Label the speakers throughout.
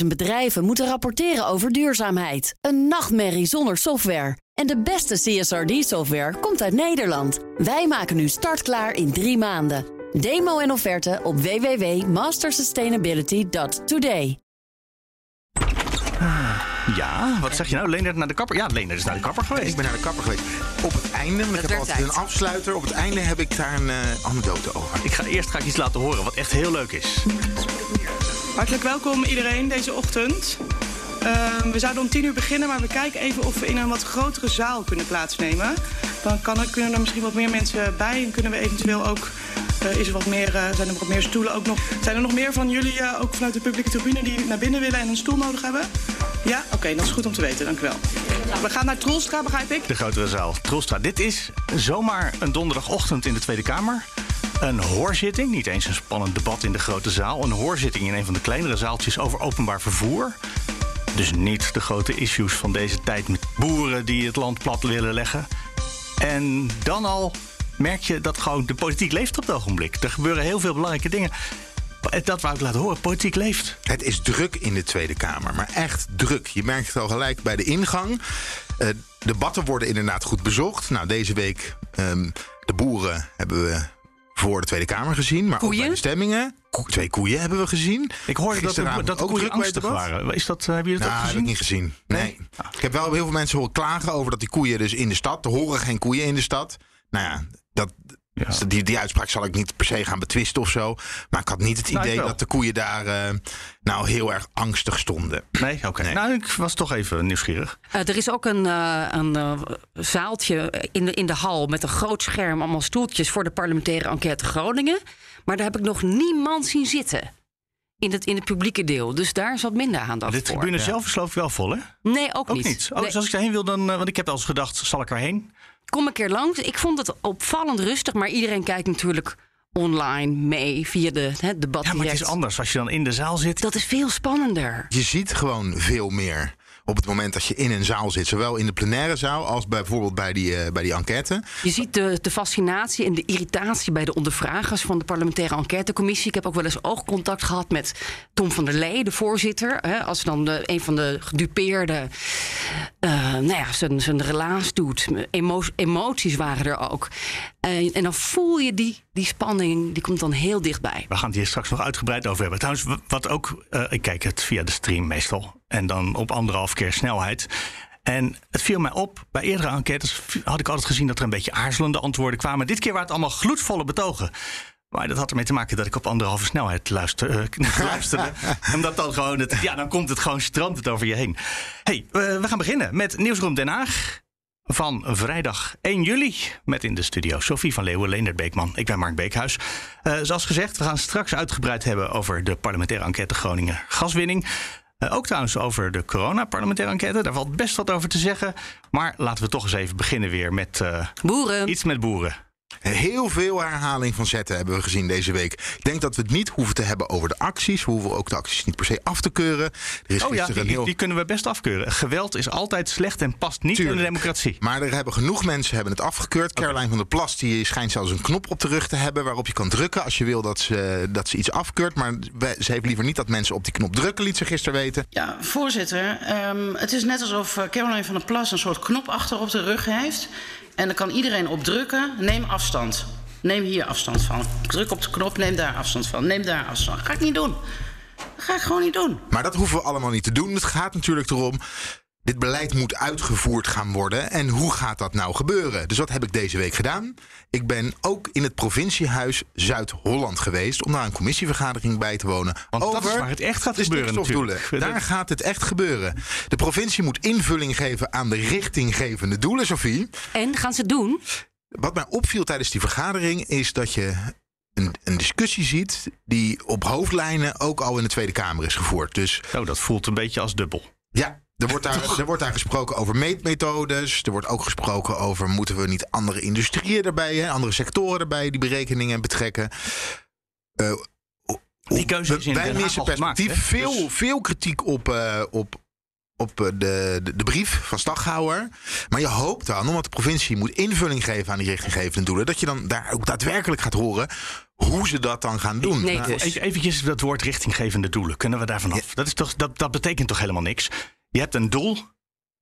Speaker 1: 50.000 bedrijven moeten rapporteren over duurzaamheid. Een nachtmerrie zonder software. En de beste CSRD-software komt uit Nederland. Wij maken nu startklaar in drie maanden. Demo en offerte op www.mastersustainability.today.
Speaker 2: Ja, wat zeg je nou? Leendert naar de kapper? Ja, Leendert is naar de kapper geweest.
Speaker 3: Ik ben naar de kapper geweest. Op het einde, want ik heb altijd een afsluiter. Op het einde heb ik daar een eh, anekdote over.
Speaker 2: Ik ga eerst ga ik iets laten horen wat echt heel leuk is.
Speaker 4: Hartelijk welkom iedereen deze ochtend. Ehm, we zouden om tien uur beginnen, maar we kijken even of we in een wat grotere zaal kunnen plaatsnemen. Dan kan, er- kunnen er misschien wat meer mensen bij en kunnen we eventueel ook. eh, is er wat meer, eh, zijn er wat meer stoelen ook nog? Zijn er nog meer van jullie, eh, ook vanuit de publieke tribune, die naar binnen willen en een stoel nodig hebben? Ja? Oké, dat is goed om te weten, dank u wel. We gaan naar Troelstra, begrijp ik?
Speaker 2: De grotere zaal. Troelstra, dit is zomaar een donderdagochtend in de Tweede Kamer. Een hoorzitting, niet eens een spannend debat in de grote zaal. Een hoorzitting in een van de kleinere zaaltjes over openbaar vervoer. Dus niet de grote issues van deze tijd met boeren die het land plat willen leggen. En dan al merk je dat gewoon de politiek leeft op het ogenblik. Er gebeuren heel veel belangrijke dingen. Dat wou ik laten horen. Politiek leeft.
Speaker 3: Het is druk in de Tweede Kamer, maar echt druk. Je merkt het al gelijk bij de ingang. Eh, debatten worden inderdaad goed bezocht. Nou, deze week ehm, de boeren hebben we voor de Tweede Kamer gezien. Maar ook
Speaker 5: Koeien?
Speaker 3: bij de stemmingen. Ko- twee koeien hebben we gezien.
Speaker 2: Ik hoorde dat de,
Speaker 3: Gisteravond
Speaker 2: dat de
Speaker 3: ook
Speaker 2: koeien angstig
Speaker 3: debat.
Speaker 2: waren. Is dat, eh, hebben jullie dat
Speaker 3: Nou,
Speaker 2: ook
Speaker 3: heb ik
Speaker 2: gezien?
Speaker 3: niet gezien. Nee.
Speaker 2: Ah.
Speaker 3: Ik heb wel heel veel mensen horen klagen over dat die koeien dus in de stad. Er horen geen koeien in de stad. Nou ja,
Speaker 2: Ja.
Speaker 3: die, die uitspraak zal ik niet per se gaan betwisten of zo. Maar ik had niet het
Speaker 2: Nou,
Speaker 3: idee dat de koeien daar eh, nou heel erg angstig stonden.
Speaker 2: Nee, oké.
Speaker 3: Nee.
Speaker 2: Nou, ik was toch even nieuwsgierig.
Speaker 5: Eh, er is ook een, eh, een zaaltje in de, in de hal met een groot scherm, allemaal stoeltjes voor de parlementaire enquête Groningen. Maar daar heb ik nog niemand zien zitten. In het, in het publieke deel. Dus daar is wat minder aandacht
Speaker 2: De
Speaker 5: voor.
Speaker 2: tribune zelf is geloof ik wel vol, hè?
Speaker 5: Nee, ook,
Speaker 2: Ook
Speaker 5: niet.
Speaker 2: niet. Oh,
Speaker 5: Nee.
Speaker 2: dus als ik daarheen wil, dan... want ik heb wel eens gedacht, zal ik erheen?
Speaker 5: Kom een keer langs. Ik vond het opvallend rustig, maar iedereen kijkt natuurlijk online mee via de hè, debat.
Speaker 2: Ja, maar het is anders als je dan in de zaal zit.
Speaker 5: Dat is veel spannender.
Speaker 3: Je ziet gewoon veel meer op het moment dat je in een zaal zit. Zowel in de plenaire zaal als bijvoorbeeld bij die, eh, bij die enquête.
Speaker 5: Je ziet de, de fascinatie en de irritatie bij de ondervragers van de parlementaire enquêtecommissie. Ik heb ook wel eens oogcontact gehad met Tom van der Lee, de voorzitter. Hè, als dan de, een van de gedupeerden eh, nou ja, zijn, zijn relaas doet. Emo- emoties waren er ook. En, en dan voel je die, die spanning, die komt dan heel dichtbij.
Speaker 2: We gaan het hier straks nog uitgebreid over hebben. Trouwens, wat ook... eh, ik kijk het via de stream meestal. En dan op anderhalf keer snelheid. En het viel mij op, bij eerdere enquêtes had ik altijd gezien dat er een beetje aarzelende antwoorden kwamen. Dit keer waren het allemaal gloedvolle betogen. Maar dat had ermee te maken dat ik op anderhalve snelheid luister, eh, luisterde. Omdat dan gewoon, het, ja, dan komt het gewoon, het over je heen. hey, eh, we gaan beginnen met Nieuwsroom Den Haag. Van vrijdag 1 juli met in de studio Sophie van Leeuwen, Leendert Beekman. Ik ben Mark Beekhuis. Eh, zoals gezegd, we gaan straks uitgebreid hebben over de parlementaire enquête Groningen gaswinning. Eh, ook trouwens over de corona-parlementaire enquête. Daar valt best wat over te zeggen. Maar laten we toch eens even beginnen weer met eh,
Speaker 5: Boeren.
Speaker 2: iets met boeren.
Speaker 3: Heel veel herhaling van zetten hebben we gezien deze week. Ik denk dat we het niet hoeven te hebben over de acties. We hoeven ook de acties niet per se af te keuren. Er is
Speaker 2: Oh ja, die,
Speaker 3: heel...
Speaker 2: die kunnen we best afkeuren. Geweld is altijd slecht en past niet in de democratie.
Speaker 3: Maar er hebben genoeg mensen hebben het afgekeurd. Caroline van der Plas die schijnt zelfs een knop op de rug te hebben... waarop je kan drukken als je wil dat ze, dat ze iets afkeurt. Maar ze heeft liever niet dat mensen op die knop drukken, liet ze gisteren weten.
Speaker 6: Ja, voorzitter. ehm, het is net alsof eh, Caroline van der Plas een soort knop achter op de rug heeft. En dan kan iedereen op drukken. Neem afstand. Neem hier afstand van. Druk op de knop, neem daar afstand van. Neem daar afstand. Ga ik niet doen. Dat ga ik gewoon niet doen.
Speaker 3: Maar dat hoeven we allemaal niet te doen. Het gaat natuurlijk erom... Dit beleid moet uitgevoerd gaan worden. En hoe gaat dat nou gebeuren? Dus wat heb ik deze week gedaan? Ik ben ook in het provinciehuis Zuid-Holland geweest... om daar een commissievergadering bij te wonen.
Speaker 2: Want dat
Speaker 3: over
Speaker 2: is waar het echt gaat gebeuren.
Speaker 3: Daar gaat het echt gebeuren. De provincie moet invulling geven aan de richtinggevende doelen, Sophie.
Speaker 5: En gaan ze het doen?
Speaker 3: Wat mij opviel tijdens die vergadering is dat je een, een discussie ziet die op hoofdlijnen ook al in de Tweede Kamer is gevoerd. Dus
Speaker 2: Oh, dat voelt een beetje als dubbel.
Speaker 3: ja, er wordt, daar, er wordt daar gesproken over meetmethodes. Er wordt ook gesproken over moeten we niet andere industrieën erbij, hè, andere sectoren erbij die berekeningen betrekken. Eh,
Speaker 2: Die keuze is in
Speaker 3: wij missen
Speaker 2: al gemaakt,
Speaker 3: veel,
Speaker 2: Dus-
Speaker 3: veel kritiek op, eh, op, op eh, de, de, de brief van Staghouwer. Maar je hoopt dan, omdat de provincie moet invulling geven aan die richtinggevende doelen, dat je dan daar ook daadwerkelijk gaat horen hoe ze dat dan gaan doen.
Speaker 5: Nee, dus.
Speaker 2: Even, eventjes dat woord richtinggevende doelen. Kunnen we daarvan af? Dat, is toch, dat, dat betekent toch helemaal niks? Je hebt een doel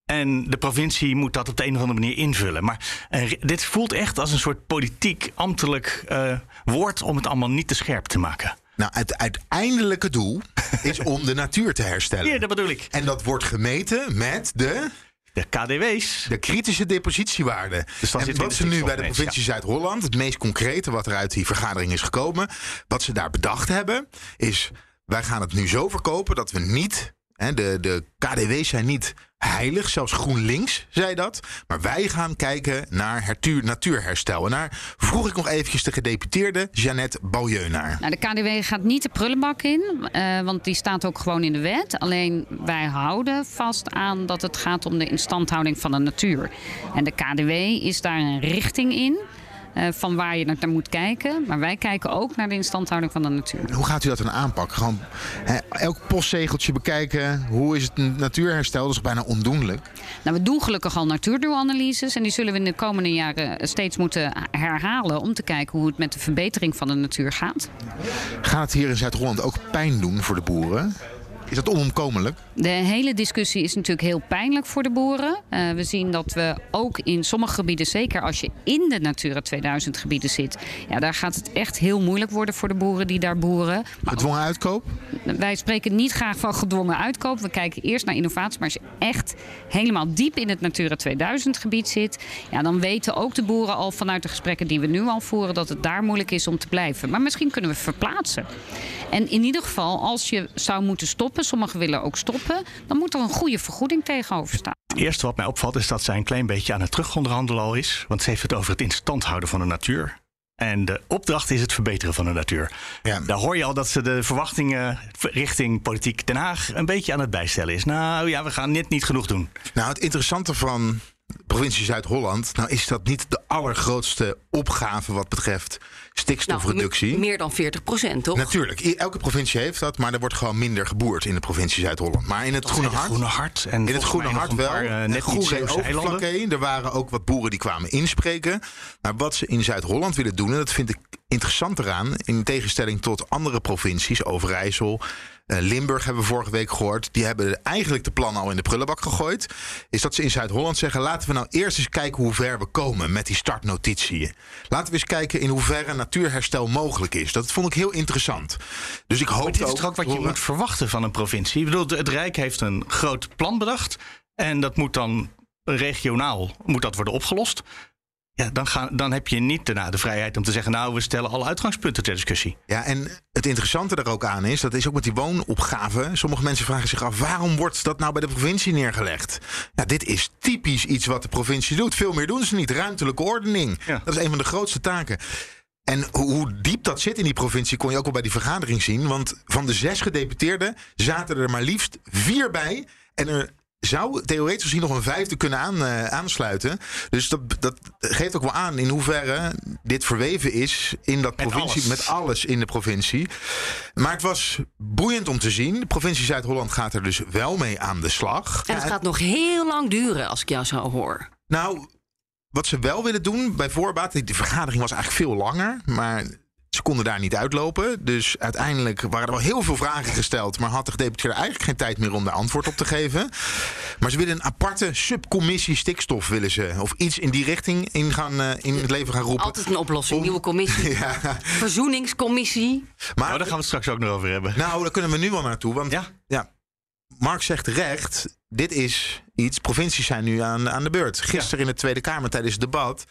Speaker 2: en de provincie moet dat op de een of andere manier invullen. Maar ri- dit voelt echt als een soort politiek, ambtelijk eh, woord om het allemaal niet te scherp te maken.
Speaker 3: nou, het uiteindelijke doel is om de natuur te herstellen.
Speaker 2: Ja, dat bedoel ik.
Speaker 3: En dat wordt gemeten met de,
Speaker 2: De KDW's.
Speaker 3: de kritische depositiewaarde.
Speaker 2: Dus
Speaker 3: en wat ze nu bij de provincie Zuid-Holland, het meest concrete wat er uit die vergadering is gekomen, wat ze daar bedacht hebben, is wij gaan het nu zo verkopen dat we niet, de, de zijn niet heilig, zelfs GroenLinks zei dat, maar wij gaan kijken naar hertuur, natuurherstel. En daar vroeg ik nog eventjes de gedeputeerde Jeannette Baujeun naar.
Speaker 7: Nou, de KDW gaat niet de prullenbak in, eh, want die staat ook gewoon in de wet. Alleen wij houden vast aan dat het gaat om de instandhouding van de natuur. En de KDW is daar een richting in. Eh, van waar je naar moet kijken. Maar wij kijken ook naar de instandhouding van de natuur.
Speaker 3: Hoe gaat u dat dan aanpakken? Gewoon elk postzegeltje bekijken. Hoe is het natuurherstel? Dat is bijna ondoenlijk.
Speaker 7: Nou, we doen gelukkig al natuurdoelanalyses. En die zullen we in de komende jaren steeds moeten herhalen. om te kijken hoe het met de verbetering van de natuur gaat.
Speaker 3: Gaat het hier in Zuid-Holland ook pijn doen voor de boeren? Is dat onomkomelijk?
Speaker 7: De hele discussie is natuurlijk heel pijnlijk voor de boeren. Eh, we zien dat we ook in sommige gebieden, zeker als je in de Natura 2000 gebieden zit, ja, daar gaat het echt heel moeilijk worden voor de boeren die daar boeren.
Speaker 3: Gedwongen uitkoop?
Speaker 7: Wij spreken niet graag van gedwongen uitkoop. We kijken eerst naar innovatie. Maar als je echt helemaal diep in het Natura 2000 gebied zit, ja, dan weten ook de boeren al vanuit de gesprekken die we nu al voeren dat het daar moeilijk is om te blijven. Maar misschien kunnen we verplaatsen. En in ieder geval, als je zou moeten stoppen, sommigen willen ook stoppen, dan moet er een goede vergoeding tegenover staan.
Speaker 2: Het eerste wat mij opvalt is dat zij een klein beetje aan het terugonderhandelen al is. Want ze heeft het over het in stand houden van de natuur. En de opdracht is het verbeteren van de natuur.
Speaker 3: Ja.
Speaker 2: Daar hoor je al dat ze de verwachtingen richting politiek Den Haag een beetje aan het bijstellen is. Nou ja, we gaan net niet genoeg doen.
Speaker 3: Nou, het interessante van provincie Zuid-Holland... nou is dat niet de allergrootste opgave wat betreft stikstofreductie.
Speaker 5: Nou, meer dan 40 procent, toch?
Speaker 3: Natuurlijk, elke provincie heeft dat, maar er wordt gewoon minder geboerd in de provincie Zuid-Holland. Maar in het Groene
Speaker 2: Het
Speaker 3: Hart,
Speaker 2: Groene Hart. En
Speaker 3: in het Groene Hart wel,
Speaker 2: paar, eh,
Speaker 3: en
Speaker 2: net
Speaker 3: er waren ook wat boeren die kwamen inspreken. Maar wat ze in Zuid-Holland willen doen, en dat vind ik interessant eraan... in tegenstelling tot andere provincies, Overijssel... eh, Limburg hebben we vorige week gehoord. Die hebben eigenlijk de plannen al in de prullenbak gegooid. Is dat ze in Zuid-Holland zeggen: laten we nou eerst eens kijken hoe ver we komen met die startnotitiën. Laten we eens kijken in hoeverre natuurherstel mogelijk is. Dat vond ik heel interessant. Dus ik hoop
Speaker 2: Maar dit is toch ook wat je
Speaker 3: horen-
Speaker 2: moet verwachten van een provincie? Ik bedoel, het Rijk heeft een groot plan bedacht. En dat moet dan regionaal moet dat worden opgelost. Ja, dan, gaan, dan heb je niet daarna de vrijheid om te zeggen... nou, we stellen alle uitgangspunten ter discussie.
Speaker 3: Ja, en het interessante er ook aan is, dat is ook met die woonopgave. Sommige mensen vragen zich af, waarom wordt dat nou bij de provincie neergelegd? Ja, dit is typisch iets wat de provincie doet. Veel meer doen ze niet. Ruimtelijke ordening.
Speaker 2: Ja.
Speaker 3: Dat is een van de grootste taken. En hoe, hoe diep dat zit in die provincie kon je ook al bij die vergadering zien. Want van de zes gedeputeerden zaten er maar liefst vier bij. En er zou theoretisch gezien nog een vijfde kunnen aan, eh, aansluiten. Dus dat, dat geeft ook wel aan in hoeverre dit verweven is in dat
Speaker 2: Met
Speaker 3: provincie.
Speaker 2: alles.
Speaker 3: Met alles in de provincie. Maar het was boeiend om te zien. De provincie Zuid-Holland gaat er dus wel mee aan de slag.
Speaker 5: En het
Speaker 3: Ja,
Speaker 5: gaat nog heel lang duren, als ik jou zo hoor.
Speaker 3: nou, wat ze wel willen doen bij voorbaat. Die de vergadering was eigenlijk veel langer. Maar konden daar niet uitlopen. Dus uiteindelijk waren er wel heel veel vragen gesteld. Maar had de gedeputeerde eigenlijk geen tijd meer om daar antwoord op te geven. Maar ze willen een aparte subcommissie stikstof willen ze. Of iets in die richting in, gaan, eh, in het leven gaan roepen.
Speaker 5: Altijd een oplossing,
Speaker 3: Om-
Speaker 5: nieuwe commissie.
Speaker 3: Ja,
Speaker 5: Verzoeningscommissie.
Speaker 3: maar
Speaker 2: Nou, daar gaan we het straks ook nog over hebben.
Speaker 3: Nou, daar kunnen we nu al naartoe. Want
Speaker 2: Ja?
Speaker 3: ja, Mark zegt terecht, dit is iets. Provincies zijn nu aan, aan de beurt. Gisteren in de Tweede Kamer tijdens het debat.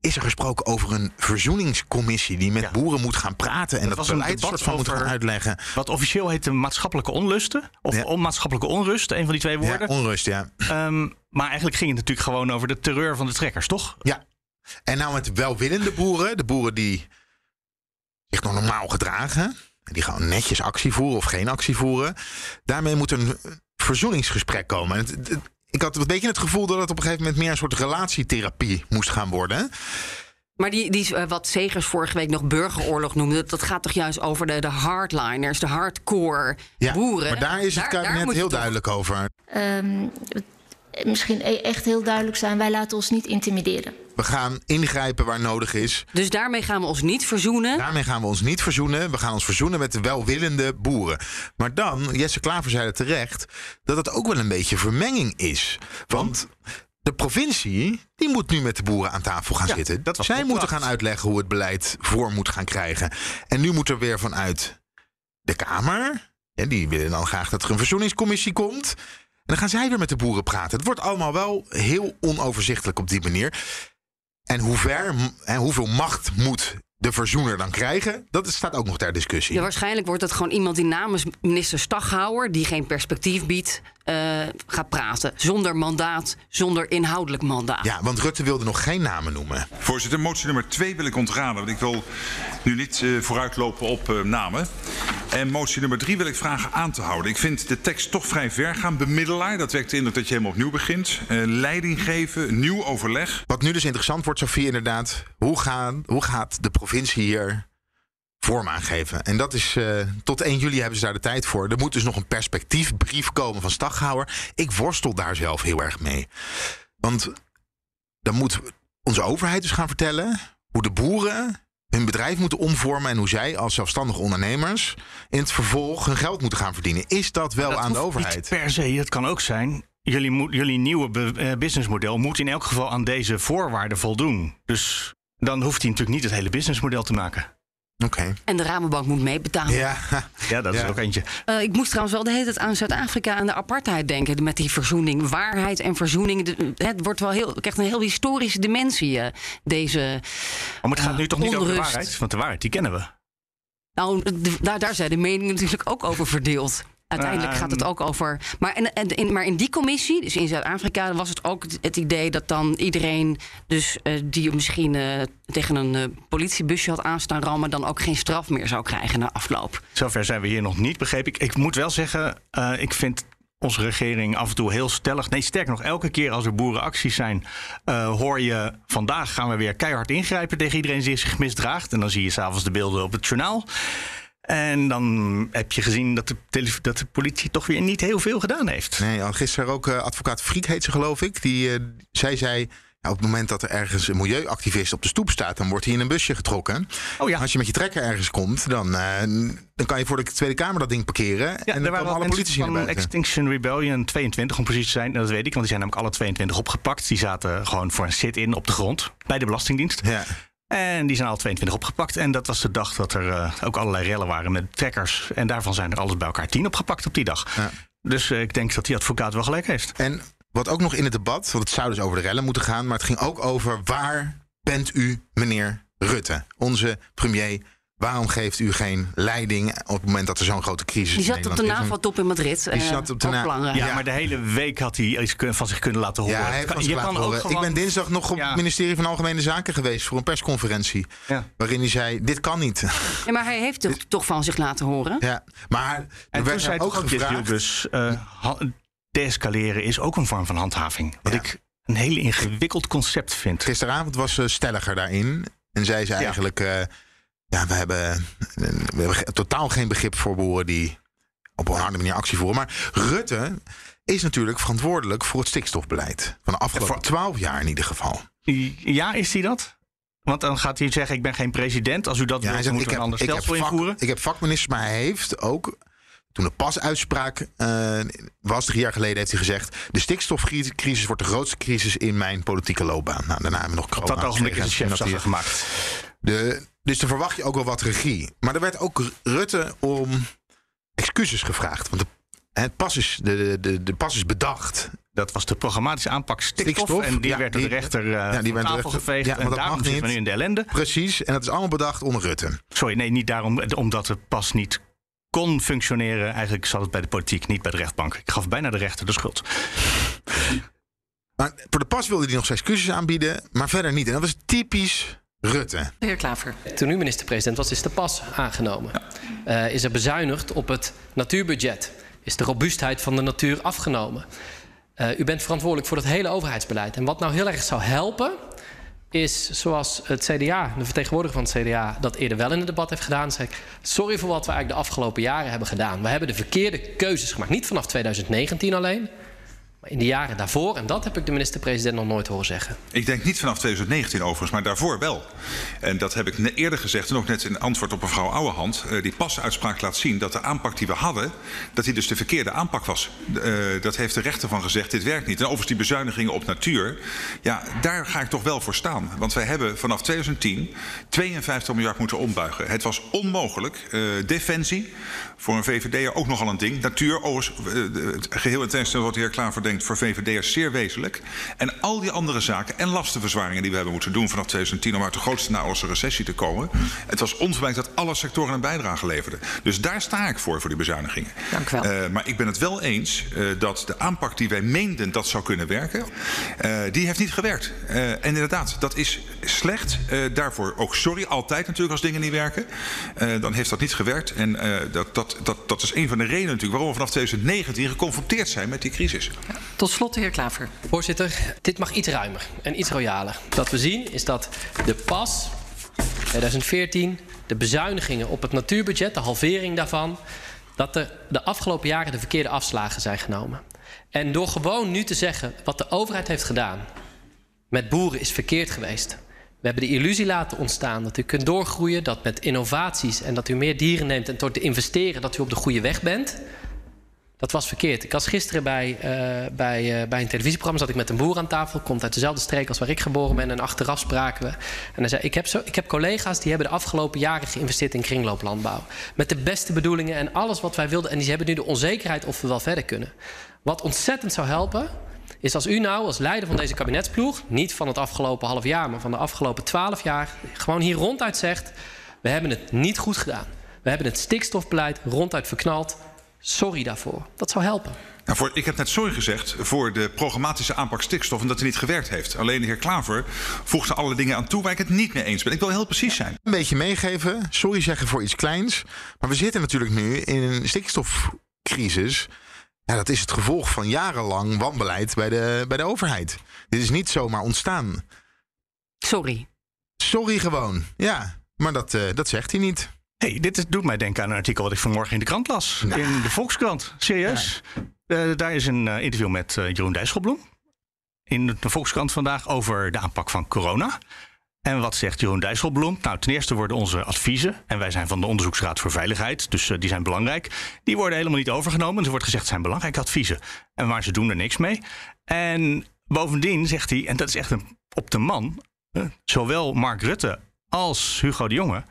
Speaker 3: Is er gesproken over een verzoeningscommissie die met
Speaker 2: Ja.
Speaker 3: boeren moet gaan praten en
Speaker 2: Dat
Speaker 3: dat,
Speaker 2: was een
Speaker 3: beleid
Speaker 2: debat
Speaker 3: soort van moet gaan uitleggen?
Speaker 2: Wat officieel heet de maatschappelijke onlusten. Of
Speaker 3: Ja.
Speaker 2: onmaatschappelijke onrust, een van die twee
Speaker 3: Ja,
Speaker 2: woorden.
Speaker 3: onrust, ja.
Speaker 2: Ehm, maar eigenlijk ging het natuurlijk gewoon over de terreur van de trekkers, toch?
Speaker 3: ja. En nou met welwillende boeren, de boeren die zich nog normaal gedragen. Die gaan netjes actie voeren of geen actie voeren. Daarmee moet een verzoeningsgesprek komen. En het- het- ik had een beetje het gevoel dat het op een gegeven moment meer een soort relatietherapie moest gaan worden.
Speaker 5: Maar die, die, eh, wat Segers vorige week nog burgeroorlog noemde... dat gaat toch juist over de, de hardliners, de hardcore
Speaker 3: Ja,
Speaker 5: boeren.
Speaker 3: Maar daar is het kabinet heel duidelijk over.
Speaker 8: Ehm, misschien e- echt heel duidelijk zijn, wij laten ons niet intimideren.
Speaker 3: We gaan ingrijpen waar nodig is.
Speaker 5: Dus daarmee gaan we ons niet verzoenen.
Speaker 3: Daarmee gaan we ons niet verzoenen. We gaan ons verzoenen met de welwillende boeren. Maar dan, Jesse Klaver zei het terecht, dat het ook wel een beetje vermenging is. Want de provincie, die moet nu met de boeren aan tafel gaan
Speaker 2: Ja,
Speaker 3: zitten.
Speaker 2: dat
Speaker 3: Zij moeten gaan uitleggen hoe het beleid vorm moet gaan krijgen. En nu moet er weer vanuit de Kamer, hè, die willen dan graag dat er een verzoeningscommissie komt. En dan gaan zij weer met de boeren praten. Het wordt allemaal wel heel onoverzichtelijk op die manier. En hoe ver en hoeveel macht moet de verzoener dan krijgen, dat staat ook nog ter discussie.
Speaker 5: Ja, waarschijnlijk wordt het gewoon iemand die namens minister Staghouwer, die geen perspectief biedt, eh, gaat praten. Zonder mandaat, zonder inhoudelijk mandaat.
Speaker 3: Ja, want Rutte wilde nog geen namen noemen.
Speaker 8: Voorzitter, motie nummer 2 wil ik ontraden. Want ik wil nu niet eh, vooruitlopen op eh, namen. En motie nummer 3 wil ik vragen aan te houden. Ik vind de tekst toch vrij ver gaan. Bemiddelaar, dat wekt de indruk dat je helemaal opnieuw begint. Eh, leiding geven, nieuw overleg.
Speaker 3: Wat nu dus interessant wordt, Sofie, inderdaad. Hoe, gaan, hoe gaat de provincie hier vorm aangeven? En dat is, eh, tot 1 juli hebben ze daar de tijd voor. Er moet dus nog een perspectiefbrief komen van Staghouwer. Ik worstel daar zelf heel erg mee. Want dan moet onze overheid dus gaan vertellen hoe de boeren hun bedrijf moeten omvormen en hoe zij als zelfstandige ondernemers in het vervolg hun geld moeten gaan verdienen. Is dat wel
Speaker 2: Dat
Speaker 3: aan de overheid?
Speaker 2: Niet per se, het kan ook zijn. Jullie, moet, jullie nieuwe eh, businessmodel moet in elk geval aan deze voorwaarden voldoen. Dus dan hoeft hij natuurlijk niet het hele businessmodel te maken.
Speaker 3: Oké.
Speaker 5: En de Rabobank moet meebetalen.
Speaker 3: Ja.
Speaker 2: Ja, dat
Speaker 3: Ja.
Speaker 2: is er ook eentje.
Speaker 5: Eh, ik moest trouwens wel de hele tijd aan Zuid-Afrika en de apartheid denken. Met die verzoening, waarheid en verzoening. De- het wordt wel heel, krijgt een heel historische dimensie, eh, deze.
Speaker 2: Maar het gaat nu toch niet over de waarheid? Want de waarheid, die kennen we.
Speaker 5: Nou, de- daar, daar zijn de meningen natuurlijk ook over verdeeld. Uiteindelijk gaat het
Speaker 2: Ehm.
Speaker 5: ook over. Maar, in, maar in die commissie, dus in Zuid-Afrika, was het ook het, idee dat dan iedereen, dus eh, die misschien eh, tegen een eh, politiebusje had aanstaan rammen, dan ook geen straf meer zou krijgen na afloop.
Speaker 2: Zover zijn we hier nog niet, begreep ik. Ik moet wel zeggen, ik vind onze regering af en toe heel stellig. Nee, sterker nog, elke keer als er boerenacties zijn, hoor je vandaag gaan we weer keihard ingrijpen tegen iedereen die zich misdraagt. En dan zie je s'avonds de beelden op het journaal. En dan heb je gezien dat de, dat de politie toch weer niet heel veel gedaan heeft.
Speaker 3: Nee, al gisteren ook eh, advocaat Friek heet ze geloof ik. Die, eh, zij zei, op het moment dat er ergens een milieuactivist op de stoep staat... dan wordt hij in een busje getrokken.
Speaker 2: Oh ja.
Speaker 3: Als je met je trekker ergens komt, dan, eh, dan kan je voor de Tweede Kamer dat ding parkeren.
Speaker 2: Ja,
Speaker 3: en dan
Speaker 2: waren
Speaker 3: komen alle politici
Speaker 2: van. Extinction Rebellion 22 om precies te zijn. Dat weet ik, want die zijn namelijk alle 22 opgepakt. Die zaten gewoon voor een sit-in op de grond bij de Belastingdienst.
Speaker 3: Ja.
Speaker 2: En die zijn al 22 opgepakt. En dat was de dag dat er eh, ook allerlei rellen waren met trekkers. En daarvan zijn er alles bij elkaar 10 opgepakt op die dag.
Speaker 3: Ja.
Speaker 2: Dus eh, ik denk dat die advocaat wel gelijk heeft.
Speaker 3: En wat ook nog in het debat, want het zou dus over de rellen moeten gaan... maar het ging ook over waar bent u, meneer Rutte? Onze premier, waarom geeft u geen leiding... op het moment dat er zo'n grote crisis
Speaker 5: Die
Speaker 3: in
Speaker 5: zat op de
Speaker 3: is?
Speaker 5: NAVO-top in Madrid.
Speaker 3: Die
Speaker 5: eh,
Speaker 3: zat op de.
Speaker 2: Ja,
Speaker 3: Ja.
Speaker 2: maar de hele week had hij iets van zich kunnen laten horen.
Speaker 3: Ja, hij heeft
Speaker 2: Kan-
Speaker 3: van zich laten horen.
Speaker 2: gewoon-
Speaker 3: Ik ben dinsdag nog op
Speaker 2: Ja.
Speaker 3: het ministerie van Algemene Zaken geweest... voor een persconferentie.
Speaker 2: Ja.
Speaker 3: Waarin hij zei, dit kan niet.
Speaker 5: Ja, maar hij heeft toch, toch van zich laten horen.
Speaker 3: ja. Maar er
Speaker 2: En
Speaker 3: werd
Speaker 2: toen ook
Speaker 3: gevraagd...
Speaker 2: Jilbus, uh, deescaleren is ook een vorm van handhaving. Wat
Speaker 3: Ja.
Speaker 2: ik een heel ingewikkeld concept vind.
Speaker 3: Gisteravond was ze stelliger daarin. En zei ze eigenlijk... eh, ja, we hebben, we hebben totaal geen begrip voor boeren die op een harde manier actie voeren. Maar Rutte is natuurlijk verantwoordelijk voor het stikstofbeleid. Van de afgelopen twaalf jaar in ieder geval.
Speaker 2: Ja, is hij dat? Want dan gaat hij zeggen, ik ben geen president. Als u dat
Speaker 3: Ja,
Speaker 2: wilt, moet er een ander stelsel
Speaker 3: vak-
Speaker 2: invoeren.
Speaker 3: ik heb vakministers, maar hij heeft ook... Toen de pasuitspraak eh, was, drie jaar geleden, heeft hij gezegd... de stikstofcrisis wordt de grootste crisis in mijn politieke loopbaan. Nou, daarna hebben we nog
Speaker 2: Op dat
Speaker 3: corona
Speaker 2: ogenblik is
Speaker 3: en
Speaker 2: chef gemaakt.
Speaker 3: De, dus dan verwacht je ook wel wat regie. Maar er werd ook Rutte om excuses gevraagd. Want de, het pas is, de, de, de, pas is bedacht.
Speaker 2: Dat was de programmatische aanpak stikstof.
Speaker 3: Stikstof,
Speaker 2: en die
Speaker 3: ja,
Speaker 2: werd door de rechter uh,
Speaker 3: ja, die werd
Speaker 2: tafel
Speaker 3: rechter-
Speaker 2: geveegd.
Speaker 3: ja, maar
Speaker 2: en
Speaker 3: dat
Speaker 2: daarom zitten we nu in de ellende.
Speaker 3: Precies. En dat is allemaal bedacht onder Rutte.
Speaker 2: Sorry, nee, niet daarom. Omdat het pas niet kon functioneren. Eigenlijk zat het bij de politiek, niet bij de rechtbank. Ik gaf bijna de rechter de schuld.
Speaker 3: Maar voor de pas wilde hij nog zijn excuses aanbieden. Maar verder niet. En dat was typisch Rutte.
Speaker 9: De heer Klaver.
Speaker 10: Toen u minister-president was, is de pas aangenomen. Uh, is er bezuinigd op het natuurbudget. Is de robuustheid van de natuur afgenomen. Uh, u bent verantwoordelijk voor het hele overheidsbeleid. En wat nou heel erg zou helpen, is zoals het CDA, de vertegenwoordiger van het CDA, dat eerder wel in het debat heeft gedaan. Zeg ik, sorry voor wat we eigenlijk de afgelopen jaren hebben gedaan. We hebben de verkeerde keuzes gemaakt. Niet vanaf 2019 alleen, Maar in de jaren daarvoor, en dat heb ik de minister-president nog nooit horen zeggen.
Speaker 8: Ik denk niet vanaf 2019 overigens, maar daarvoor wel. En dat heb ik eerder gezegd en ook net in antwoord op mevrouw Ouwehand. Eh, die pasuitspraak laat zien dat de aanpak die we hadden, dat die dus de verkeerde aanpak was. Eh, dat heeft de rechter van gezegd, dit werkt niet. En overigens die bezuinigingen op natuur, ja, daar ga ik toch wel voor staan. Want wij hebben vanaf 2010 52 miljard moeten ombuigen. Het was onmogelijk. Eh, defensie, voor een VVD'er ook nogal een ding. Natuur, overigens, eh, het geheel in tegenstelling wat de heer Klaver denkt, voor VVD'ers zeer wezenlijk. En al die andere zaken en lastenverzwaringen die we hebben moeten doen vanaf 2010 om uit de grootste naoorlogse recessie te komen. Het was onvermijdelijk dat alle sectoren een bijdrage leverden. Dus daar sta ik voor, voor die bezuinigingen.
Speaker 5: Dank u wel.
Speaker 8: Eh, maar ik ben het wel eens eh, dat de aanpak die wij meenden dat zou kunnen werken, eh, die heeft niet gewerkt. En inderdaad, dat is slecht. Daarvoor ook sorry, altijd natuurlijk als dingen niet werken. Dan heeft dat niet gewerkt. En eh, dat, dat, dat, dat is een van de redenen natuurlijk waarom we vanaf 2019 geconfronteerd zijn met die crisis.
Speaker 9: Tot slot, de heer Klaver.
Speaker 10: Voorzitter, dit mag iets ruimer en iets royaler. Wat we zien is dat de pas 2014, de bezuinigingen op het natuurbudget, de halvering daarvan, dat er de afgelopen jaren de verkeerde afslagen zijn genomen. En door gewoon nu te zeggen wat de overheid heeft gedaan met boeren is verkeerd geweest. We hebben de illusie laten ontstaan dat u kunt doorgroeien, dat met innovaties en dat u meer dieren neemt en door te investeren dat u op de goede weg bent. Dat was verkeerd. Ik was gisteren bij, eh, bij, eh, bij een televisieprogramma, zat ik met een boer aan tafel, komt uit dezelfde streek als waar ik geboren ben. En achteraf spraken we. En hij zei: ik heb, zo, ik heb collega's die hebben de afgelopen jaren geïnvesteerd in kringlooplandbouw. Met de beste bedoelingen en alles wat wij wilden. En die hebben nu de onzekerheid of we wel verder kunnen. Wat ontzettend zou helpen, is als u nou als leider van deze kabinetsploeg, niet van het afgelopen half jaar, maar van de afgelopen twaalf jaar, gewoon hier ronduit zegt: we hebben het niet goed gedaan. We hebben het stikstofbeleid ronduit verknald. Sorry daarvoor. Dat zou helpen.
Speaker 8: Nou, voor, ik heb net sorry gezegd voor de programmatische aanpak stikstof en dat het niet gewerkt heeft. Alleen de heer Klaver voegde alle dingen aan toe waar ik het niet mee eens ben. Ik wil heel precies zijn.
Speaker 3: Een beetje meegeven, sorry zeggen voor iets kleins. Maar we zitten natuurlijk nu in een stikstofcrisis. Ja, dat is het gevolg van jarenlang wanbeleid bij de, bij de overheid. Dit is niet zomaar ontstaan.
Speaker 5: Sorry.
Speaker 3: Sorry gewoon. Ja, maar dat, eh, dat zegt hij niet.
Speaker 2: hey, dit is- doet mij denken aan een artikel wat ik vanmorgen in de krant las. In de Volkskrant. Serieus. Eh, daar is een eh, interview met eh, Jeroen Dijsselbloem. In de Volkskrant vandaag over de aanpak van corona. En wat zegt Jeroen Dijsselbloem? Nou, ten eerste worden onze adviezen, en wij zijn van de Onderzoeksraad voor Veiligheid, dus eh, die zijn belangrijk, die worden helemaal niet overgenomen. Er wordt gezegd, het zijn belangrijke adviezen. En maar ze doen er niks mee. En bovendien zegt hij, en dat is echt op de man, eh, zowel Mark Rutte als Hugo de Jonge,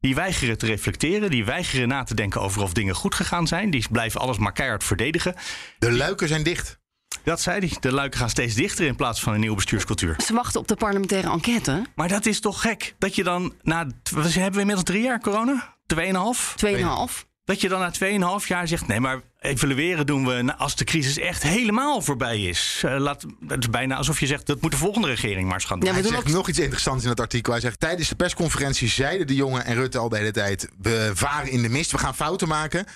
Speaker 2: die weigeren te reflecteren, die weigeren na te denken over of dingen goed gegaan zijn. Die blijven alles maar keihard verdedigen.
Speaker 3: De luiken zijn dicht.
Speaker 2: Dat zei hij. De luiken gaan steeds dichter in plaats van een nieuwe bestuurscultuur.
Speaker 5: Ze wachten op de parlementaire enquête.
Speaker 2: Maar dat is toch gek? Dat je dan na. We hebben we inmiddels drie jaar corona? Tweeënhalf?
Speaker 5: Tweeënhalf.
Speaker 2: Dat je dan na 2,5 jaar zegt: nee, maar evalueren doen we als de crisis echt helemaal voorbij is. Eh, laat, het is bijna alsof je zegt: dat moet de volgende regering maar eens gaan doen.
Speaker 5: Ja,
Speaker 3: Hij
Speaker 5: we doen
Speaker 3: zegt
Speaker 5: ook-
Speaker 3: nog iets interessants in het artikel. Hij zegt, tijdens de persconferentie zeiden de jongen en Rutte al de hele tijd... we varen in de mist, we gaan fouten maken.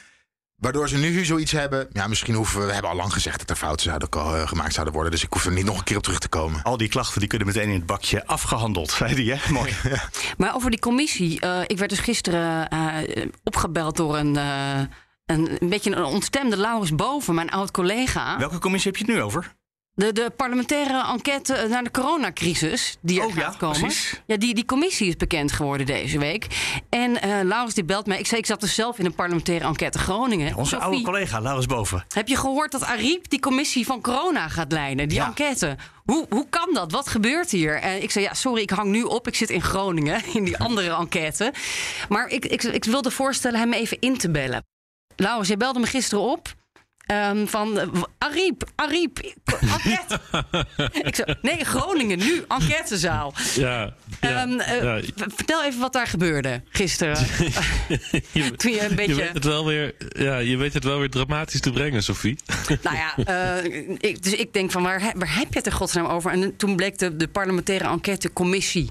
Speaker 3: Waardoor ze nu zoiets hebben... Ja, misschien hoeven we... We hebben al lang gezegd dat er fouten zouden eh, gemaakt zouden worden. Dus ik hoef er niet nog een keer op terug te komen.
Speaker 2: Al die klachten die kunnen meteen in het bakje afgehandeld, zei hij. Hè? Mooi.
Speaker 5: Maar over die commissie. eh, ik werd dus gisteren eh, opgebeld door een, eh, een, een beetje een ontstemde Laurens Boven, mijn oud collega.
Speaker 2: Welke commissie heb je het nu over?
Speaker 5: De, de parlementaire enquête naar de coronacrisis die er
Speaker 2: Oh ja,
Speaker 5: gaat komen.
Speaker 2: precies.
Speaker 5: Ja, die, die commissie is bekend geworden deze week. En eh Laurens die belt mij. Ik zei, ik zat dus zelf in een parlementaire enquête Groningen.
Speaker 2: Onze
Speaker 5: Sophie,
Speaker 2: oude collega, Laurens Boven.
Speaker 5: Heb je gehoord dat Ariep die commissie van corona gaat leiden? Die
Speaker 2: Ja.
Speaker 5: enquête. Hoe, hoe kan dat? Wat gebeurt hier? En ik zei, ja, sorry, ik hang nu op. Ik zit in Groningen, in die andere enquête. Maar ik, ik, ik wilde voorstellen hem even in te bellen. Laurens, jij belde me gisteren op. ehm, van w- Ariep, Ariep, enquête. ik zei, nee, Groningen, nu, enquêtezaal.
Speaker 11: Ja, ja,
Speaker 5: Ehm, eh,
Speaker 11: ja.
Speaker 5: Vertel even wat daar gebeurde gisteren.
Speaker 11: Je,
Speaker 5: Toen je een beetje...
Speaker 11: je weet het wel weer, ja, je weet het wel weer dramatisch te brengen, Sophie.
Speaker 5: Nou ja, eh, ik, dus ik denk van waar, waar heb je het in godsnaam over? En toen bleek de, de parlementaire enquêtecommissie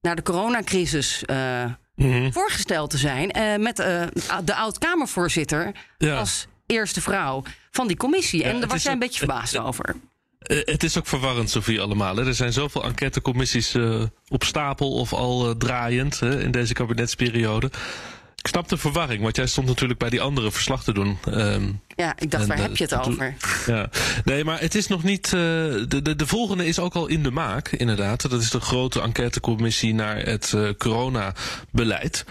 Speaker 5: naar de coronacrisis
Speaker 11: Mhm.
Speaker 5: voorgesteld te zijn. met de oud-Kamervoorzitter
Speaker 11: Ja.
Speaker 5: als eerste vrouw van die commissie. En daar was jij een beetje verbaasd over.
Speaker 11: Eh, het is ook verwarrend, Sophie, allemaal. Hè. Er zijn zoveel enquêtecommissies eh, op stapel of al eh, draaiend hè, in deze kabinetsperiode. Ik snap de verwarring, want jij stond natuurlijk bij die andere verslag te doen. Ehm,
Speaker 5: Ja, ik dacht,
Speaker 11: en,
Speaker 5: waar
Speaker 11: eh,
Speaker 5: heb je het over?
Speaker 11: Ja, nee, maar het is nog niet. eh, de, de, de volgende is ook al in de maak, inderdaad. Dat is de grote enquêtecommissie naar het eh, coronabeleid.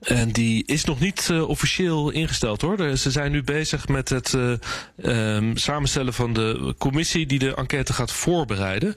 Speaker 11: En die is nog niet eh, officieel ingesteld hoor. Ze zijn nu bezig met het eh, ehm, samenstellen van de commissie die de enquête gaat voorbereiden.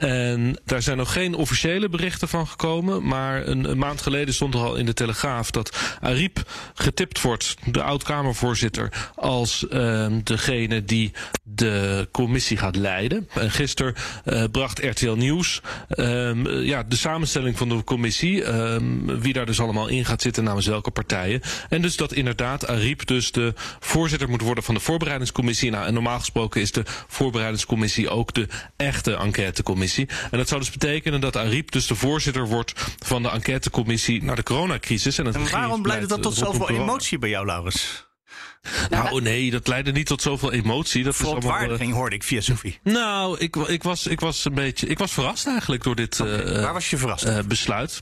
Speaker 11: En daar zijn nog geen officiële berichten van gekomen. Maar een, maand geleden stond er al in de Telegraaf dat Ariep getipt wordt, de oud-Kamervoorzitter, als ehm, degene die de commissie gaat leiden. En gisteren eh, bracht RTL Nieuws ehm, eh, ja, de samenstelling van de commissie. ehm, wie daar dus allemaal in gaat zitten namens welke partijen. En dus dat inderdaad Ariep dus de voorzitter moet worden van de voorbereidingscommissie. Nou, en normaal gesproken is de voorbereidingscommissie ook de echte enquêtecommissie. En dat zou dus betekenen dat Ariep dus de voorzitter wordt van de enquêtecommissie naar de coronacrisis. En, het
Speaker 2: En waarom leidde dat tot zoveel emotie bij jou, Laurens?
Speaker 11: Nou, nee, dat leidde niet tot zoveel emotie. Dat allemaal, eh,
Speaker 2: Verontwaardiging hoorde ik via Sophie.
Speaker 11: nou, ik, ik, was, ik was een beetje. Ik was verrast eigenlijk door dit eh,
Speaker 2: Waar was je verrast?
Speaker 11: eh, besluit.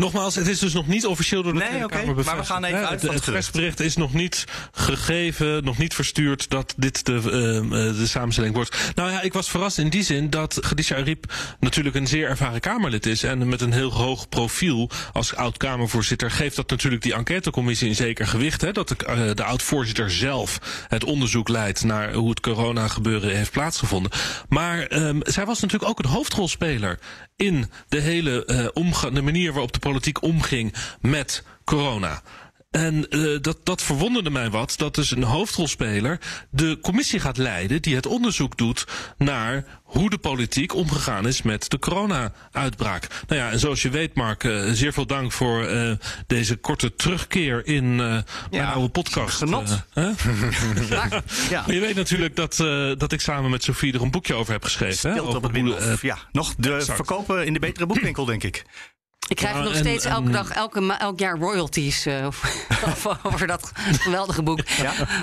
Speaker 11: Nogmaals, het is dus nog niet officieel door de
Speaker 2: Nee,
Speaker 11: Tweede Kamer
Speaker 2: maar we
Speaker 11: bevestigd.
Speaker 2: gaan even uit
Speaker 11: Het-
Speaker 2: van het
Speaker 11: Het persbericht is nog niet gegeven, nog niet verstuurd dat dit de, ehm, eh, de samenstelling wordt. Nou ja, ik was verrast in die zin dat Khadija Ariep natuurlijk een zeer ervaren Kamerlid is. En met een heel hoog profiel als oud-Kamervoorzitter geeft dat natuurlijk die enquêtecommissie een zeker gewicht. Hè, dat de, eh, de oud-voorzitter zelf het onderzoek leidt naar hoe het corona-gebeuren heeft plaatsgevonden. Maar ehm, zij was natuurlijk ook een hoofdrolspeler in de hele eh, omga- de manier waarop de politiek omging met corona. En eh, dat, dat verwonderde mij wat, dat dus een hoofdrolspeler de commissie gaat leiden die het onderzoek doet naar hoe de politiek omgegaan is met de corona-uitbraak. Nou ja, en zoals je weet, Mark, eh, zeer veel dank voor eh, deze korte terugkeer in eh mijn
Speaker 2: Ja,
Speaker 11: oude podcast.
Speaker 2: genot.
Speaker 11: hè?
Speaker 2: Ja.
Speaker 11: Maar je weet natuurlijk dat, dat ik samen met Sofie er een boekje over heb geschreven. hè,
Speaker 2: Stilte op
Speaker 11: over
Speaker 2: het
Speaker 11: hoe,
Speaker 2: ja, nog de
Speaker 11: exact.
Speaker 2: verkopen in de betere boekwinkel, denk ik.
Speaker 5: Ik krijg
Speaker 11: Nou,
Speaker 5: nog
Speaker 11: en-
Speaker 5: steeds elke
Speaker 11: en-
Speaker 5: dag, elke, elk jaar royalties eh, over, dat geweldige boek.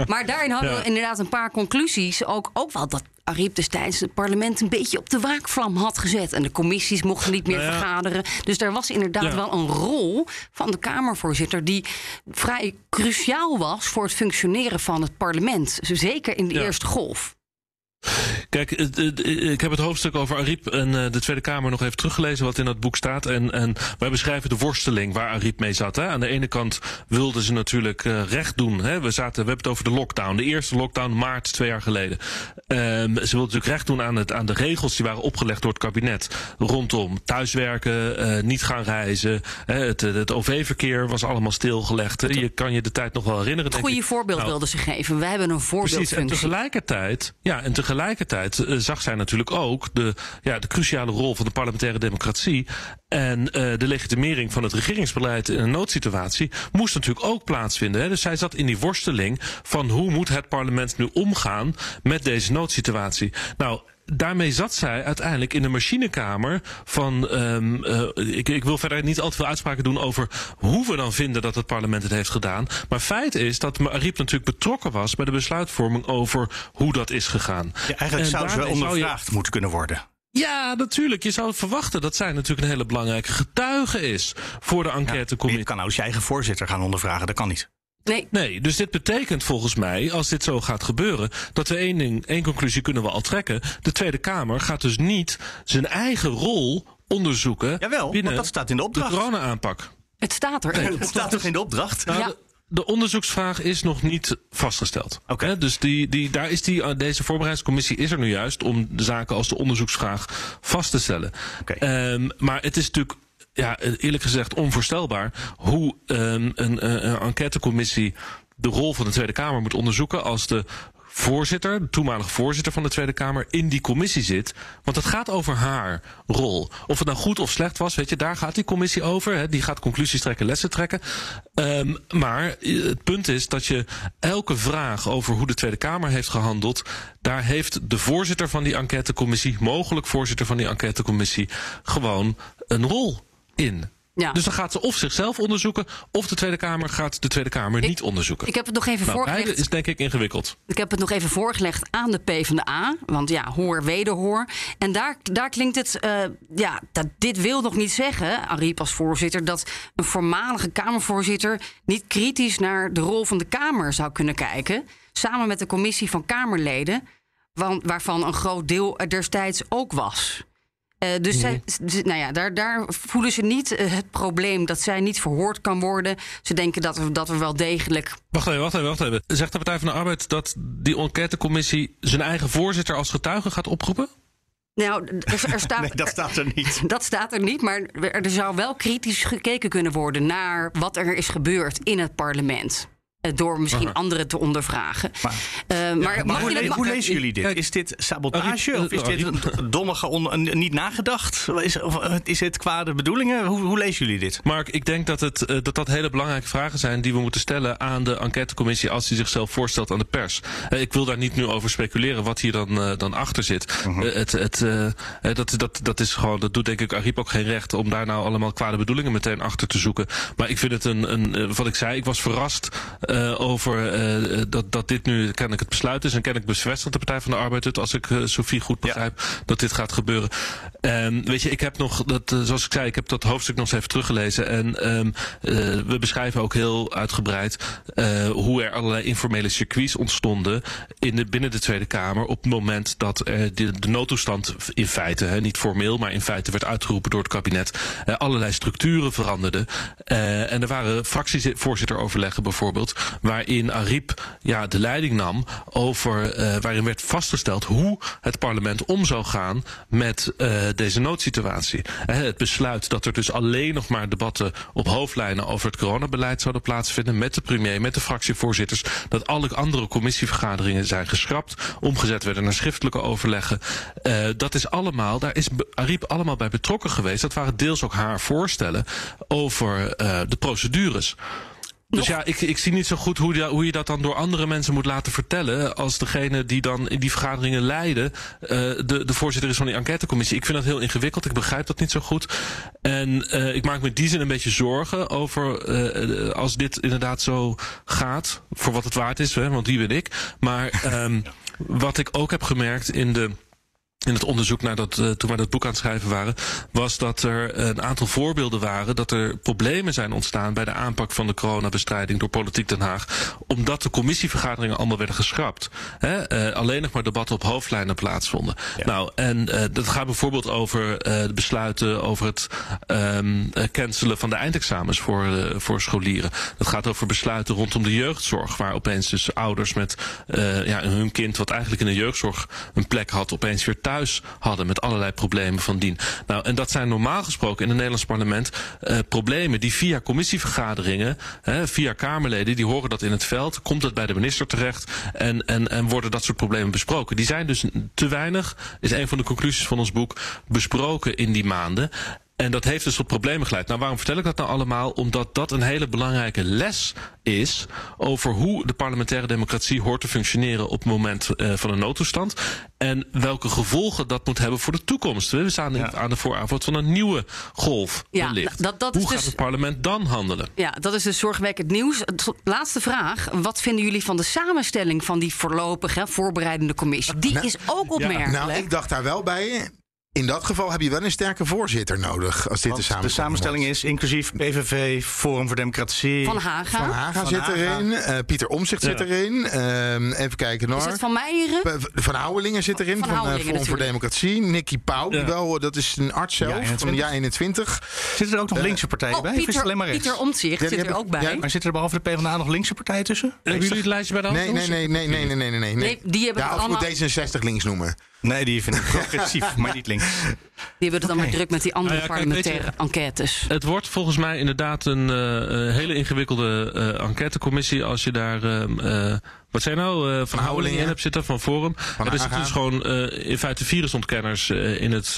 Speaker 5: Maar daarin hadden
Speaker 11: Ja.
Speaker 5: we inderdaad een paar conclusies. Ook, ook wel dat Ariep destijds het parlement een beetje op de waakvlam had gezet. En de commissies mochten niet meer
Speaker 11: Nou ja.
Speaker 5: vergaderen. Dus daar was inderdaad
Speaker 11: Ja.
Speaker 5: wel een rol van de Kamervoorzitter... die vrij cruciaal was voor het functioneren van het parlement. Zeker in de
Speaker 11: Ja.
Speaker 5: eerste golf.
Speaker 11: Kijk, ik heb het hoofdstuk over Ariep en eh, de Tweede Kamer nog even teruggelezen wat in dat boek staat. En, en wij beschrijven de worsteling waar Ariep mee zat. Hè. Aan de ene kant wilden ze natuurlijk eh, recht doen. Hè. We, zaten, we hebben het over de lockdown. De eerste lockdown maart twee jaar geleden. Ehm, ze wilden natuurlijk recht doen aan, het, aan de regels die waren opgelegd door het kabinet. Rondom thuiswerken, eh, niet gaan reizen. Hè. Het, het OV-verkeer was allemaal stilgelegd. hè. Je kan je de tijd nog wel herinneren. denk
Speaker 5: Goede voorbeeld
Speaker 11: Nou,
Speaker 5: wilden ze geven. Wij hebben een
Speaker 11: Precies, en
Speaker 5: voorbeeldfunctie.
Speaker 11: tegelijkertijd, ja, en tegelijkertijd eh, zag zij natuurlijk ook de, ja, de cruciale rol van de parlementaire democratie. En eh, de legitimering van het regeringsbeleid in een noodsituatie moest natuurlijk ook plaatsvinden. Hè. Dus zij zat in die worsteling van hoe moet het parlement nu omgaan met deze noodsituatie. Nou, daarmee zat zij uiteindelijk in de machinekamer van. eh, ik, ik wil verder niet al te veel uitspraken doen over hoe we dan vinden dat het parlement het heeft gedaan. Maar feit is dat Ariep natuurlijk betrokken was bij de besluitvorming over hoe dat is gegaan.
Speaker 2: Ja, eigenlijk
Speaker 11: En
Speaker 2: zou ze
Speaker 11: je-
Speaker 2: ondervraagd moeten kunnen worden.
Speaker 11: Ja, natuurlijk. Je zou verwachten dat zij natuurlijk een hele belangrijke getuige is voor de
Speaker 2: Je
Speaker 11: enquêtecommissie.
Speaker 2: kan nou je eigen voorzitter gaan ondervragen, dat kan niet.
Speaker 5: Nee,
Speaker 11: Nee, dus dit betekent volgens mij, als dit zo gaat gebeuren, dat we één ding, één conclusie kunnen we al trekken. De Tweede Kamer gaat dus niet zijn eigen rol onderzoeken
Speaker 2: Jawel,
Speaker 11: binnen
Speaker 2: want dat staat in de
Speaker 11: de
Speaker 2: opdracht.
Speaker 11: corona-aanpak.
Speaker 5: het staat er.
Speaker 2: Het staat toch in de opdracht?
Speaker 11: Nou,
Speaker 5: Ja.
Speaker 11: de, de onderzoeksvraag is nog niet vastgesteld.
Speaker 2: Oké.
Speaker 11: Dus die, die, daar is die, eh, deze voorbereidingscommissie is er nu juist om de zaken als de onderzoeksvraag vast te stellen.
Speaker 2: Oké.
Speaker 11: Ehm, maar het is natuurlijk ja, eerlijk gezegd onvoorstelbaar hoe ehm, een, eh, een enquêtecommissie de rol van de Tweede Kamer moet onderzoeken als de voorzitter, de toenmalige voorzitter van de Tweede Kamer, in die commissie zit. Want het gaat over haar rol. Of het nou goed of slecht was, weet je, daar gaat die commissie over. Hè. Die gaat conclusies trekken, lessen trekken. Ehm, maar eh, het punt is dat je elke vraag over hoe de Tweede Kamer heeft gehandeld, daar heeft de voorzitter van die enquêtecommissie, mogelijk voorzitter van die enquêtecommissie, gewoon een rol in.
Speaker 5: Ja.
Speaker 11: Dus dan gaat ze of zichzelf onderzoeken, of de Tweede Kamer gaat de Tweede Kamer niet onderzoeken.
Speaker 5: Ik heb het nog even
Speaker 11: nou,
Speaker 5: voorgelegd.
Speaker 11: beide is denk ik ingewikkeld.
Speaker 5: Ik heb het nog even voorgelegd aan de PvdA. Want ja, hoor, wederhoor. En daar, daar klinkt het... eh, ja, dat, dit wil nog niet zeggen, Ariep als voorzitter... dat een voormalige Kamervoorzitter... niet kritisch naar de rol van de Kamer zou kunnen kijken. Samen met de commissie van Kamerleden... Want, waarvan een groot deel er destijds ook was. Eh, dus zij, z- nou ja, daar, daar voelen ze niet eh, het probleem dat zij niet verhoord kan worden. Ze denken dat er, dat er wel degelijk
Speaker 11: Wacht even, wacht even, wacht even. Zegt de Partij van de Arbeid dat die enquêtecommissie zijn eigen voorzitter als getuige gaat oproepen?
Speaker 5: Nou, er, er staat,
Speaker 2: Nee, dat staat er niet.
Speaker 5: Dat staat er niet, maar er zou wel kritisch gekeken kunnen worden naar wat er is gebeurd in het parlement. Eh, Door misschien anderen te ondervragen.
Speaker 2: Maar-
Speaker 5: Eh, maar
Speaker 2: hoe, le- hoe lezen jullie dit? Is dit sabotage of is dit een een- niet nagedacht? Is, of, eh, is het kwade bedoelingen? Hoe, hoe lezen jullie dit?
Speaker 11: Mark, ik denk dat, het, dat dat hele belangrijke vragen zijn die we moeten stellen aan de enquêtecommissie als die zichzelf voorstelt aan de pers. Ik wil daar niet nu over speculeren wat hier dan, dan achter zit.
Speaker 2: Mhm.
Speaker 11: Het, het, dat, dat, dat is gewoon, dat doet denk ik Ariep ook geen recht om daar nou allemaal kwade bedoelingen meteen achter te zoeken. Maar ik vind het een, een wat ik zei, ik was verrast eh, over eh, dat, dat dit nu kennelijk het besluit is en kennelijk bevestigt de Partij van de Arbeid het, als ik eh, Sophie goed begrijp, dat dit gaat gebeuren. En weet je, ik heb nog, dat, zoals ik zei, ik heb dat hoofdstuk nog eens even teruggelezen. En ehm, eh, we beschrijven ook heel uitgebreid hoe er allerlei informele circuits ontstonden in de, binnen de Tweede Kamer op het moment dat de, de noodtoestand in feite, hè, niet formeel, maar in feite werd uitgeroepen door het kabinet, allerlei structuren veranderden. En er waren fractievoorzitteroverleggen bijvoorbeeld, waarin Ariep ja, de leiding nam over, eh, waarin werd vastgesteld hoe het parlement om zou gaan met eh, deze noodsituatie. Hè, het besluit dat er dus alleen nog maar debatten op hoofdlijnen over het coronabeleid zouden plaatsvinden met de premier, met de fractievoorzitters, dat alle andere commissievergaderingen zijn geschrapt, omgezet werden naar schriftelijke overleggen. Eh, dat is allemaal, daar is Ariep allemaal bij betrokken geweest. Dat waren deels ook haar voorstellen over eh, de procedures. Dus ja, ik, ik zie niet zo goed hoe, je- hoe je dat dan door andere mensen moet laten vertellen. als degene die dan in die vergaderingen leiden. eh, de, de voorzitter is van die enquêtecommissie. Ik vind dat heel ingewikkeld. Ik begrijp dat niet zo goed. En eh, ik maak me in die zin een beetje zorgen over. eh, als dit inderdaad zo gaat. voor wat het waard is, hè, want wie ben ik. Maar ehm, wat ik ook heb gemerkt in de in het onderzoek naar dat, eh, toen wij dat boek aan het schrijven waren, was dat er een aantal voorbeelden waren dat er problemen zijn ontstaan bij de aanpak van de coronabestrijding door Politiek Den Haag, omdat de commissievergaderingen allemaal werden geschrapt. Hè? eh, alleen nog maar debatten op hoofdlijnen plaatsvonden. Nou, en eh, dat gaat bijvoorbeeld over de besluiten over het ehm, eh, cancelen van de eindexamens voor, voor scholieren. Dat gaat over besluiten rondom de jeugdzorg, waar opeens dus ouders met ja, hun kind, wat eigenlijk in de jeugdzorg een plek had, opeens weer thuis hadden met allerlei problemen van dien. Nou, en dat zijn normaal gesproken in het Nederlands parlement eh, problemen die via commissievergaderingen, hè, via Kamerleden, die horen dat in het veld, komt dat bij de minister terecht en, en, en worden dat soort problemen besproken. Die zijn dus te weinig, is een van de conclusies van ons boek, besproken in die maanden. En dat heeft dus tot problemen geleid. Nou, waarom vertel ik dat nou allemaal? Omdat dat een hele belangrijke les is over hoe de parlementaire democratie hoort te functioneren op het moment eh, van een noodtoestand. En welke gevolgen dat moet hebben voor de toekomst. We staan
Speaker 2: Ja.
Speaker 11: aan de vooravond van een nieuwe golf.
Speaker 5: Ja,
Speaker 11: wellicht.
Speaker 5: dat- dat is
Speaker 11: hoe gaat
Speaker 5: dus-
Speaker 11: het parlement dan handelen?
Speaker 5: Ja, dat is dus zorgwekkend nieuws. Laatste vraag. Wat vinden jullie van de samenstelling van die voorlopige voorbereidende commissie? Die
Speaker 3: Nou,
Speaker 5: is ook opmerkelijk.
Speaker 3: Nou, ik dacht daar wel bij. In dat geval heb je wel een sterke voorzitter nodig. Als dit de samenstelling,
Speaker 2: de samenstelling is inclusief PVV, Forum voor Democratie.
Speaker 5: Van Haga.
Speaker 3: Van Haga zit erin. Eh, Pieter Omzicht zit erin. Ehm, even kijken
Speaker 5: hoor.
Speaker 3: Is
Speaker 5: het Van Meijeren?
Speaker 3: Van Houwelingen zit erin.
Speaker 5: Van,
Speaker 3: eh, Forum voor Democratie. Nicky Pauw. Wel, dat is een arts zelf.
Speaker 2: Ja, 21.
Speaker 3: Jaar 21.
Speaker 2: Zitten er ook nog eh, linkse partijen
Speaker 5: oh,
Speaker 2: bij?
Speaker 5: Pieter,
Speaker 2: alleen maar?
Speaker 5: Pieter
Speaker 3: Omzicht
Speaker 5: zit er ook bij.
Speaker 2: Maar zitten er behalve de PvdA nog linkse partijen tussen?
Speaker 11: Hebben jullie het lijstje bij de hand?
Speaker 3: Nee, nee, nee. nee, nee, nee, nee, nee,
Speaker 5: die hebben
Speaker 3: ja, of
Speaker 5: allemaal...
Speaker 3: D66 links noemen.
Speaker 2: Nee, die vind ik progressief, maar niet links.
Speaker 5: Die hebben het dan maar druk met die andere
Speaker 11: Nou ja, kijk, weet je-
Speaker 5: parlementaire enquêtes.
Speaker 11: Het wordt volgens mij inderdaad een eh, hele ingewikkelde eh, enquêtecommissie als je daar. eh, wat zijn nou? eh, van Houwelingen
Speaker 3: Houwelingen.
Speaker 11: in hebt zitten, van Forum. er
Speaker 3: Haga.
Speaker 11: zitten dus gewoon eh, in feite virusontkenners eh, in het.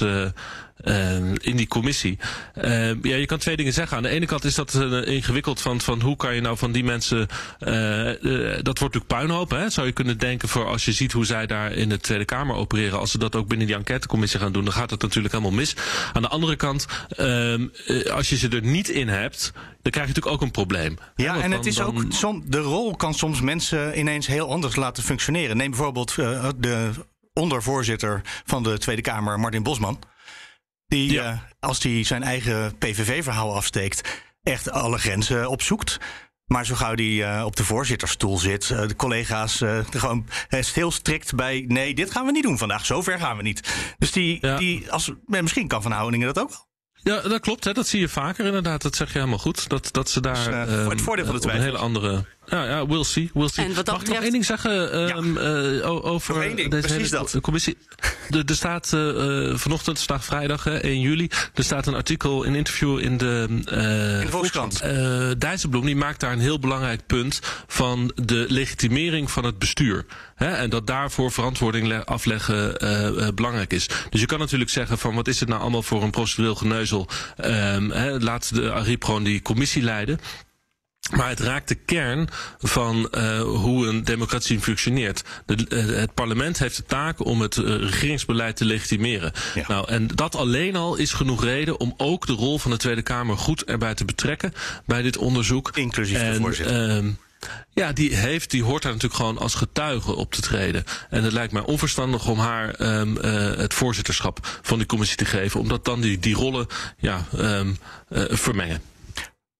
Speaker 11: Eh, eh, in die commissie. Eh, ja, je kan twee dingen zeggen. Aan de ene kant is dat eh, ingewikkeld van, van hoe kan je nou van die mensen. eh, eh, dat wordt natuurlijk puinhoop. Hè? Zou je kunnen denken voor als je ziet hoe zij daar in de Tweede Kamer opereren. Als ze dat ook binnen die enquêtecommissie gaan doen, dan gaat het natuurlijk helemaal mis. Aan de andere kant, ehm, eh, als je ze er niet in hebt, dan krijg je natuurlijk ook een probleem.
Speaker 2: Ja, en
Speaker 11: dan-
Speaker 2: het is
Speaker 11: dan-
Speaker 2: ook, som, de rol kan soms mensen ineens heel anders laten functioneren. Neem bijvoorbeeld de ondervoorzitter van de Tweede Kamer, Martin Bosman. Die,
Speaker 11: Ja.
Speaker 2: eh, als hij zijn eigen PVV-verhaal afsteekt, echt alle grenzen opzoekt. Maar zo gauw die eh, op de voorzittersstoel zit, eh, de collega's er gewoon heel strikt bij. Nee, dit gaan we niet doen vandaag. Zover gaan we niet. Dus die,
Speaker 11: Ja.
Speaker 2: die als, misschien kan Van Houdingen dat ook wel.
Speaker 11: Ja, dat klopt. Hè. Dat zie je vaker inderdaad. Dat zeg je helemaal goed. Dat, dat ze daar
Speaker 2: Dus, eh,
Speaker 11: ehm,
Speaker 2: het voordeel van de
Speaker 11: op een
Speaker 2: twijfel.
Speaker 11: hele andere... Ja, ja, we'll see. We'll see.
Speaker 5: En wat
Speaker 11: Mag ik nog één ding zeggen ehm, eh, o- over
Speaker 2: ding,
Speaker 11: deze hele
Speaker 2: dat.
Speaker 11: commissie? Er, er staat eh, vanochtend, vandaag vrijdag, hè, 1 juli, er staat een artikel, een interview in de, eh,
Speaker 2: In de Volkskrant.
Speaker 11: eh, Dijsselbloem die maakt daar een heel belangrijk punt van de legitimering van het bestuur. Hè, en dat daarvoor verantwoording le- afleggen eh, eh, belangrijk is. Dus je kan natuurlijk zeggen van wat is het nou allemaal voor een procedureel geneuzel. Ehm, hè, laat de Ariep gewoon die commissie leiden. Maar het raakt de kern van eh, hoe een democratie functioneert. De, eh, het parlement heeft de taak om het eh, regeringsbeleid te legitimeren.
Speaker 2: Ja.
Speaker 11: Nou, en dat alleen al is genoeg reden om ook de rol van de Tweede Kamer goed erbij te betrekken bij dit onderzoek.
Speaker 2: Inclusief de
Speaker 11: En,
Speaker 2: voorzitter.
Speaker 11: ehm, ja, die, heeft, die hoort daar natuurlijk gewoon als getuige op te treden. En het lijkt mij onverstandig om haar ehm, eh, het voorzitterschap van die commissie te geven. Omdat dan die, die rollen ja, ehm, eh, vermengen.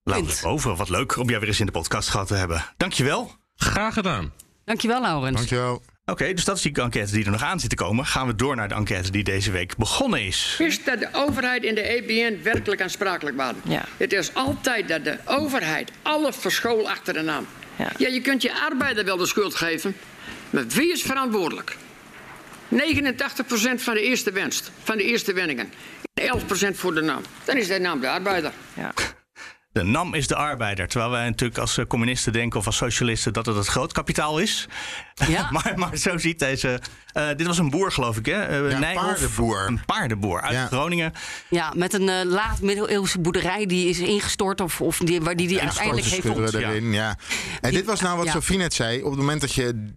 Speaker 2: We over. Wat leuk om jou weer eens in de podcast gehad te hebben. Dankjewel.
Speaker 11: Graag gedaan.
Speaker 5: Dankjewel, Laurens.
Speaker 3: Dankjewel.
Speaker 2: Oké, dus dat is die enquête die er nog aan zit te komen. Gaan we door naar de enquête die deze week begonnen is.
Speaker 9: is dat de overheid en de EBN werkelijk aansprakelijk waren.
Speaker 12: Ja.
Speaker 9: Het is altijd dat de overheid alle verschool achter de naam.
Speaker 12: Ja.
Speaker 9: Ja. je kunt je arbeider wel de schuld geven, maar wie is verantwoordelijk? 89% van de eerste winst, van de eerste winningen. 11% voor de naam. Dan is de naam de arbeider.
Speaker 12: Ja.
Speaker 2: De NAM is de arbeider. Terwijl wij natuurlijk als eh, communisten denken of als socialisten dat het het grootkapitaal is.
Speaker 5: Ja.
Speaker 2: maar, maar zo ziet deze. eh, dit was een boer, geloof ik, hè?
Speaker 3: Ja,
Speaker 2: Nijhoff.
Speaker 3: paardenboer.
Speaker 2: Een paardenboer uit
Speaker 3: Ja.
Speaker 2: Groningen.
Speaker 5: Ja, met een eh, laat middeleeuwse boerderij die is ingestort of, of die, waar die, die uiteindelijk heeft
Speaker 3: erin, ja. En dit was nou wat
Speaker 5: Ja.
Speaker 3: Sofie net zei. Op het moment dat je...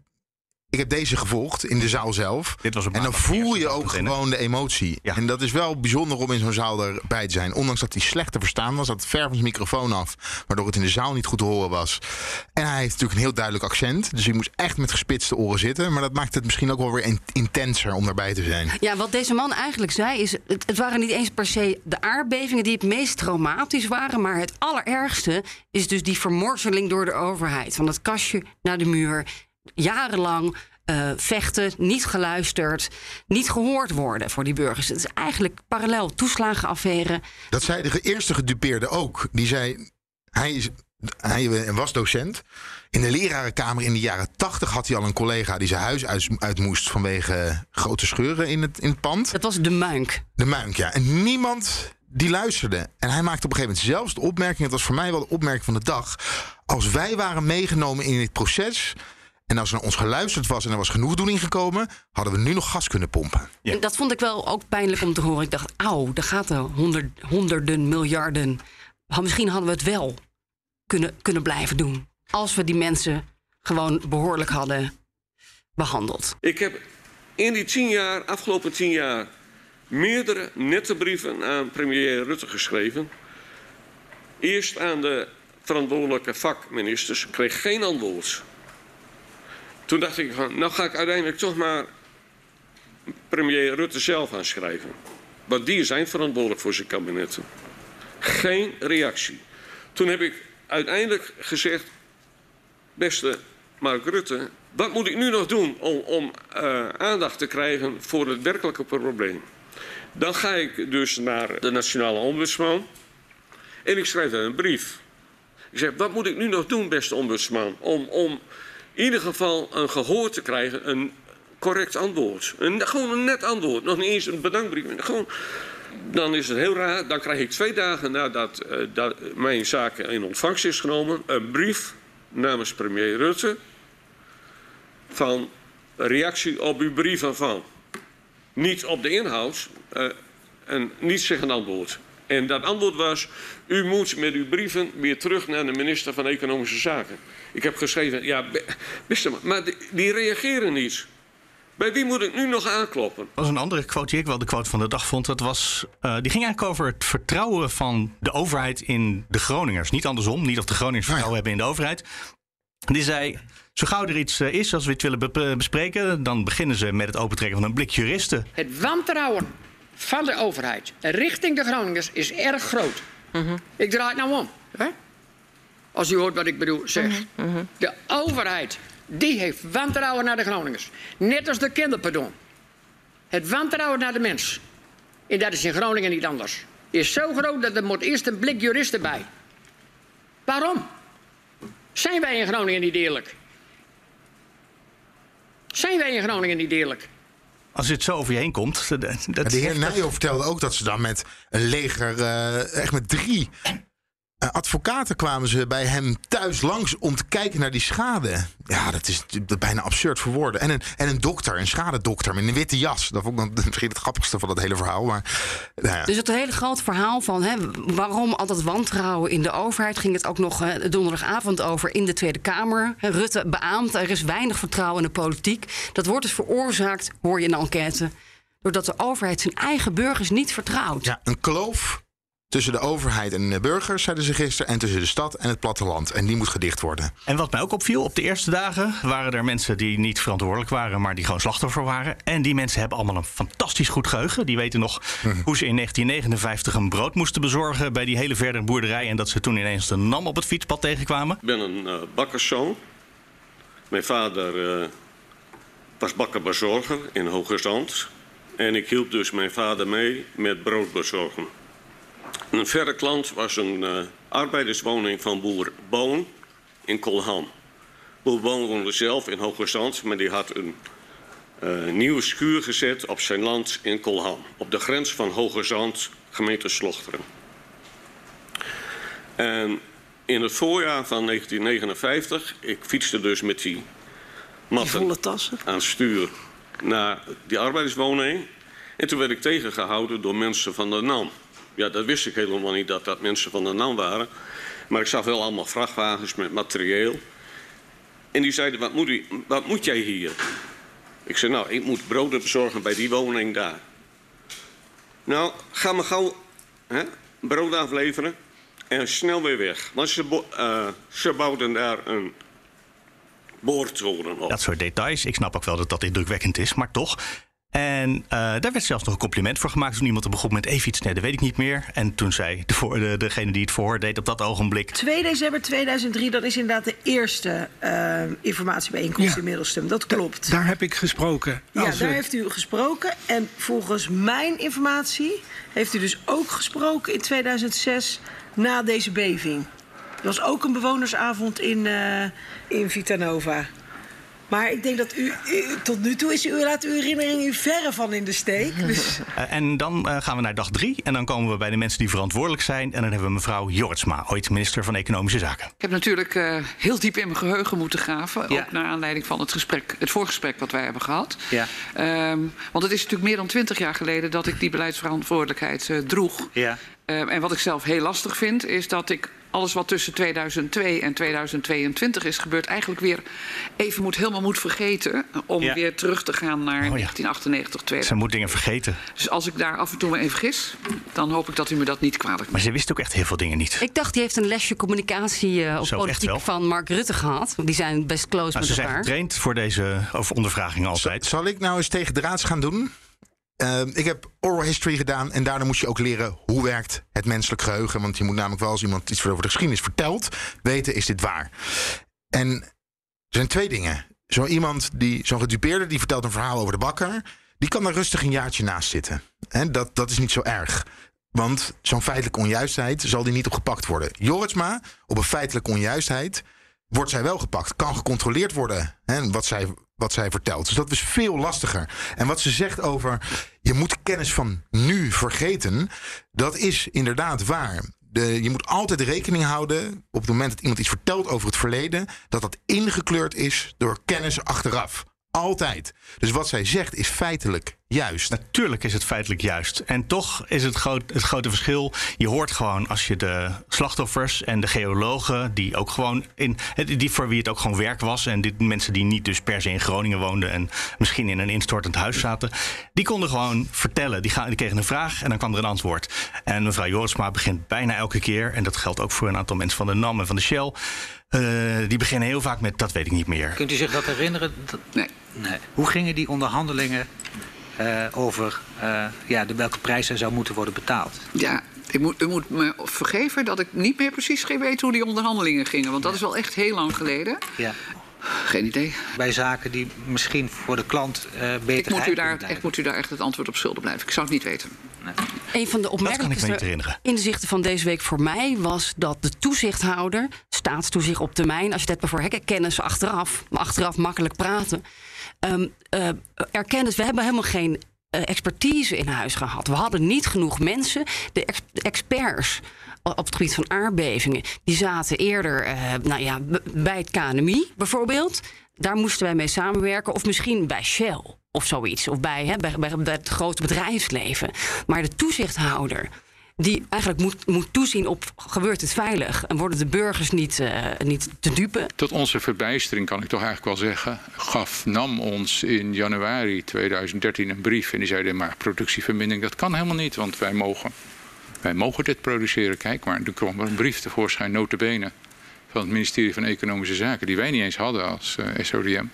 Speaker 3: Ik heb deze gevolgd in de zaal zelf.
Speaker 2: Dit was op
Speaker 3: en dan voel je ook gewoon de emotie.
Speaker 2: Ja.
Speaker 3: En dat is wel bijzonder om in zo'n zaal erbij te zijn. Ondanks dat hij slecht te verstaan was. Dat ver van zijn microfoon af. Waardoor het in de zaal niet goed te horen was. En hij heeft natuurlijk een heel duidelijk accent. Dus je moest echt met gespitste oren zitten. Maar dat maakt het misschien ook wel weer in- intenser om daarbij te zijn.
Speaker 5: Ja, wat deze man eigenlijk zei is... Het, het waren niet eens per se de aardbevingen die het meest traumatisch waren... maar het allerergste is dus die vermorseling door de overheid. Van het kastje naar de muur, jarenlang eh, vechten, niet geluisterd... niet gehoord worden voor die burgers. Het is eigenlijk parallel toeslagenaffaire.
Speaker 3: Dat zei de eerste gedupeerde ook. Die zei, hij, is, hij was docent. In de lerarenkamer in de jaren tachtig had hij al een collega die zijn huis uit, uit moest vanwege grote scheuren in het, in het pand.
Speaker 5: Dat was de muink.
Speaker 3: De muink, ja. En niemand die luisterde. En hij maakte op een gegeven moment zelfs de opmerking, het was voor mij wel de opmerking van de dag. Als wij waren meegenomen in dit proces. En als er naar ons geluisterd was en er was genoegdoening gekomen, hadden we nu nog gas kunnen pompen.
Speaker 2: Ja.
Speaker 5: En dat vond ik wel ook pijnlijk om te horen. Ik dacht, auw, daar gaat er honderd, honderden miljarden. Misschien hadden we het wel kunnen, kunnen blijven doen. Als we die mensen gewoon behoorlijk hadden behandeld.
Speaker 13: Ik heb in die tien jaar, afgelopen tien jaar, meerdere nette brieven aan premier Rutte geschreven. Eerst aan de verantwoordelijke vakministers, kreeg geen antwoord. Toen dacht ik van, nou ga ik uiteindelijk toch maar premier Rutte zelf aanschrijven. Want die is eindverantwoordelijk voor zijn kabinetten. Geen reactie. Toen heb ik uiteindelijk gezegd, beste Mark Rutte, wat moet ik nu nog doen om, om eh, aandacht te krijgen voor het werkelijke probleem? Dan ga ik dus naar de Nationale Ombudsman en ik schrijf daar een brief. Ik zeg, wat moet ik nu nog doen, beste ombudsman, om, om in ieder geval een gehoor te krijgen, een correct antwoord. Een, gewoon een net antwoord, nog niet eens een bedankbrief. Gewoon, dan is het heel raar, dan krijg ik twee dagen nadat eh, mijn zaak in ontvangst is genomen, een brief namens premier Rutte van reactie op uw brieven van. Niet op de inhoud, eh, een nietszeggend antwoord. En dat antwoord was, u moet met uw brieven weer terug naar de minister van Economische Zaken. Ik heb geschreven, ja, be- beste man, maar die, die reageren niet. Bij wie moet ik nu nog aankloppen?
Speaker 2: Dat was een andere quote die ik wel de quote van de dag vond. Dat was, eh, die ging eigenlijk over het vertrouwen van de overheid in de Groningers. Niet andersom, niet of de Groningers vertrouwen hebben in de overheid. Die zei, zo gauw er iets eh, is als we het willen be- bespreken... dan beginnen ze met het opentrekken van een blik juristen.
Speaker 9: Het wantrouwen van de overheid richting de Groningers is erg groot. Ik draai het nou om. Hè? Als u hoort wat ik bedoel, zeg. De overheid, die heeft wantrouwen naar de Groningers. Net als de kinderpardon. Het wantrouwen naar de mens. En dat is in Groningen niet anders. Is zo groot dat er moet eerst een blik juristen bij. Waarom? Zijn wij in Groningen niet eerlijk? Zijn wij in Groningen niet eerlijk?
Speaker 2: Als het zo over je heen komt... Dat,
Speaker 3: de heer Nijhoff vertelde ook dat ze dan met een leger, eh, echt met drie advocaten kwamen ze bij hem thuis langs om te kijken naar die schade. Ja, dat is bijna absurd voor woorden. En een, en een dokter, een schadedokter met een witte jas. Dat vond ik dan misschien het grappigste van dat hele verhaal. Maar, nou ja.
Speaker 5: Dus het hele grote verhaal van hè, waarom al dat wantrouwen in de overheid... ging het ook nog hè, donderdagavond over in de Tweede Kamer. Rutte beaamt, er is weinig vertrouwen in de politiek. Dat wordt dus veroorzaakt, hoor je in de enquête... doordat de overheid zijn eigen burgers niet vertrouwt.
Speaker 3: Ja, een kloof tussen de overheid en de burgers, zeiden ze gisteren. En tussen de stad en het platteland. En die moet gedicht worden.
Speaker 2: En wat mij ook opviel, op de eerste dagen waren er mensen die niet verantwoordelijk waren, maar die gewoon slachtoffer waren. En die mensen hebben allemaal een fantastisch goed geheugen. Die weten nog hoe ze in 1959 een brood moesten bezorgen bij die hele verder boerderij. En dat ze toen ineens de NAM op het fietspad tegenkwamen.
Speaker 13: Ik ben een eh, bakkerszoon. Mijn vader eh, was bakkerbezorger in Hoogezand. En ik hielp dus mijn vader mee met brood bezorgen. Een verre klant was een eh, arbeiderswoning van boer Boon in Kolham. Boer Boon woonde zelf in Hoogezand, maar die had een eh, nieuwe schuur gezet op zijn land in Kolham. Op de grens van Hoogezand, gemeente Slochteren. En in het voorjaar van 1959, ik fietste dus met die matten aan stuur naar die arbeiderswoning. En toen werd ik tegengehouden door mensen van de NAM. Ja, dat wist ik helemaal niet dat dat mensen van de NAM waren. Maar ik zag wel allemaal vrachtwagens met materieel. En die zeiden, wat moet, u, wat moet jij hier? Ik zei, nou, ik moet broden bezorgen bij die woning daar. Nou, ga me gauw hè, brood afleveren en snel weer weg. Want ze, eh, ze bouwden daar een boortoren op.
Speaker 2: Dat soort details. Ik snap ook wel dat dat indrukwekkend is, maar toch. En eh, daar werd zelfs nog een compliment voor gemaakt toen iemand er begon met even iets. Nee, dat weet ik niet meer. En toen zei de voor, de, degene die het verhoor deed op dat ogenblik.
Speaker 12: 2 december 2003, dat is inderdaad de eerste eh, informatiebijeenkomst
Speaker 14: Ja.
Speaker 12: in Middelstum. Dat klopt.
Speaker 14: Daar heb ik gesproken.
Speaker 12: Ja, daar heeft u gesproken. En volgens mijn informatie heeft u dus ook gesproken in 2006 na deze beving. Er was ook een bewonersavond in, eh, in Vitanova. Maar ik denk dat u, u- tot nu toe is u, laat uw herinnering u verre van in de steek. Dus
Speaker 2: Eh, en dan eh, gaan we naar dag drie. En dan komen we bij de mensen die verantwoordelijk zijn. En dan hebben we mevrouw Jortsma, ooit minister van Economische Zaken.
Speaker 15: Ik heb natuurlijk eh, heel diep in mijn geheugen moeten graven. Ook naar aanleiding van het, gesprek, het voorgesprek wat wij hebben gehad.
Speaker 16: Ja.
Speaker 15: Ehm, want het is natuurlijk meer dan twintig jaar geleden dat ik die beleidsverantwoordelijkheid eh, droeg.
Speaker 16: Ja.
Speaker 15: Ehm, en wat ik zelf heel lastig vind, is dat ik alles wat tussen 2002 en 2022 is gebeurd, eigenlijk weer even moet, helemaal moet vergeten. Om
Speaker 2: Ja.
Speaker 15: weer terug te gaan naar 1998, 2000.
Speaker 2: Ze moet dingen vergeten.
Speaker 15: Dus als ik daar af en toe me even vergis, dan hoop ik dat u me dat niet kwalijk
Speaker 2: Maar ze wist ook echt heel veel dingen niet.
Speaker 5: Ik dacht, die heeft een lesje communicatie eh, op
Speaker 2: Zo, echt
Speaker 5: politiek van Mark Rutte gehad. Die zijn best close
Speaker 2: Nou,
Speaker 5: met
Speaker 2: ze zijn
Speaker 5: elkaar.
Speaker 2: getraind voor deze over ondervraging altijd.
Speaker 3: Zal ik nou eens tegen draads gaan doen? Eh, ik heb oral history gedaan en daarna moest je ook leren hoe werkt het menselijk geheugen. Want je moet namelijk wel als iemand iets over de geschiedenis vertelt, weten is dit waar. En er zijn twee dingen. Zo iemand die, zo'n gedupeerde, die vertelt een verhaal over de bakker. Die kan er rustig een jaartje naast zitten. Hè, dat, dat is niet zo erg. Want zo'n feitelijke onjuistheid zal die niet op gepakt worden. Joritsma, op een feitelijke onjuistheid, wordt zij wel gepakt. Kan gecontroleerd worden wat, zij, wat zij vertelt. Dus dat is veel lastiger. En wat ze zegt over je moet kennis van nu vergeten, dat is inderdaad waar. De, je moet altijd rekening houden op het moment dat iemand iets vertelt over het verleden, dat dat ingekleurd is door kennis achteraf. Altijd. Dus wat zij zegt is feitelijk juist.
Speaker 2: Natuurlijk is het feitelijk juist. En toch is het, het grote verschil. Je hoort gewoon als je de slachtoffers en de geologen, die ook gewoon in. die voor wie het ook gewoon werk was. En die mensen die niet dus per se in Groningen woonden en misschien in een instortend huis zaten. Die konden gewoon vertellen. Die, gaan, die kregen een vraag en dan kwam er een antwoord. En mevrouw Jorisma begint bijna elke keer. En dat geldt ook voor een aantal mensen van de NAM en van de Shell. Eh, die beginnen heel vaak met dat weet ik niet meer.
Speaker 14: Kunt u zich dat herinneren? Dat-
Speaker 9: Nee.
Speaker 14: nee. Hoe gingen die onderhandelingen eh, over eh, ja, de welke prijs er zou moeten worden betaald?
Speaker 9: Ja, ik moet, u moet me vergeven dat ik niet meer precies weet hoe die onderhandelingen gingen. Want dat is wel echt heel lang geleden.
Speaker 14: Ja.
Speaker 9: Geen idee.
Speaker 14: Bij zaken die misschien voor de klant eh beter
Speaker 9: Ik moet, u daar, ik moet u daar echt het antwoord op schuldig blijven. Ik zou het niet weten.
Speaker 5: Een van de opmerkelijkste
Speaker 2: herinneren.
Speaker 5: inzichten van deze week voor mij was dat de toezichthouder, staatstoezicht op termijn, als je het hebt kennis achteraf, maar achteraf makkelijk praten, ehm eh, erkennis, we hebben helemaal geen eh, expertise in huis gehad. We hadden niet genoeg mensen, de, ex- de experts op het gebied van aardbevingen, die zaten eerder eh, nou ja, bij het KNMI bijvoorbeeld. Daar moesten wij mee samenwerken. Of misschien bij Shell of zoiets. Of bij, hè, bij, bij het grote bedrijfsleven. Maar de toezichthouder, die eigenlijk moet, moet toezien op gebeurt het veilig en worden de burgers niet, eh, niet te dupe.
Speaker 16: Tot onze verbijstering kan ik toch eigenlijk wel zeggen, gaf NAM ons in januari 2013 een brief en die zeiden maar productievermindering dat kan helemaal niet, want wij mogen, wij mogen dit produceren. Kijk maar, er kwam een brief tevoorschijn, notabene, van het ministerie van Economische Zaken die wij niet eens hadden als eh, SODM.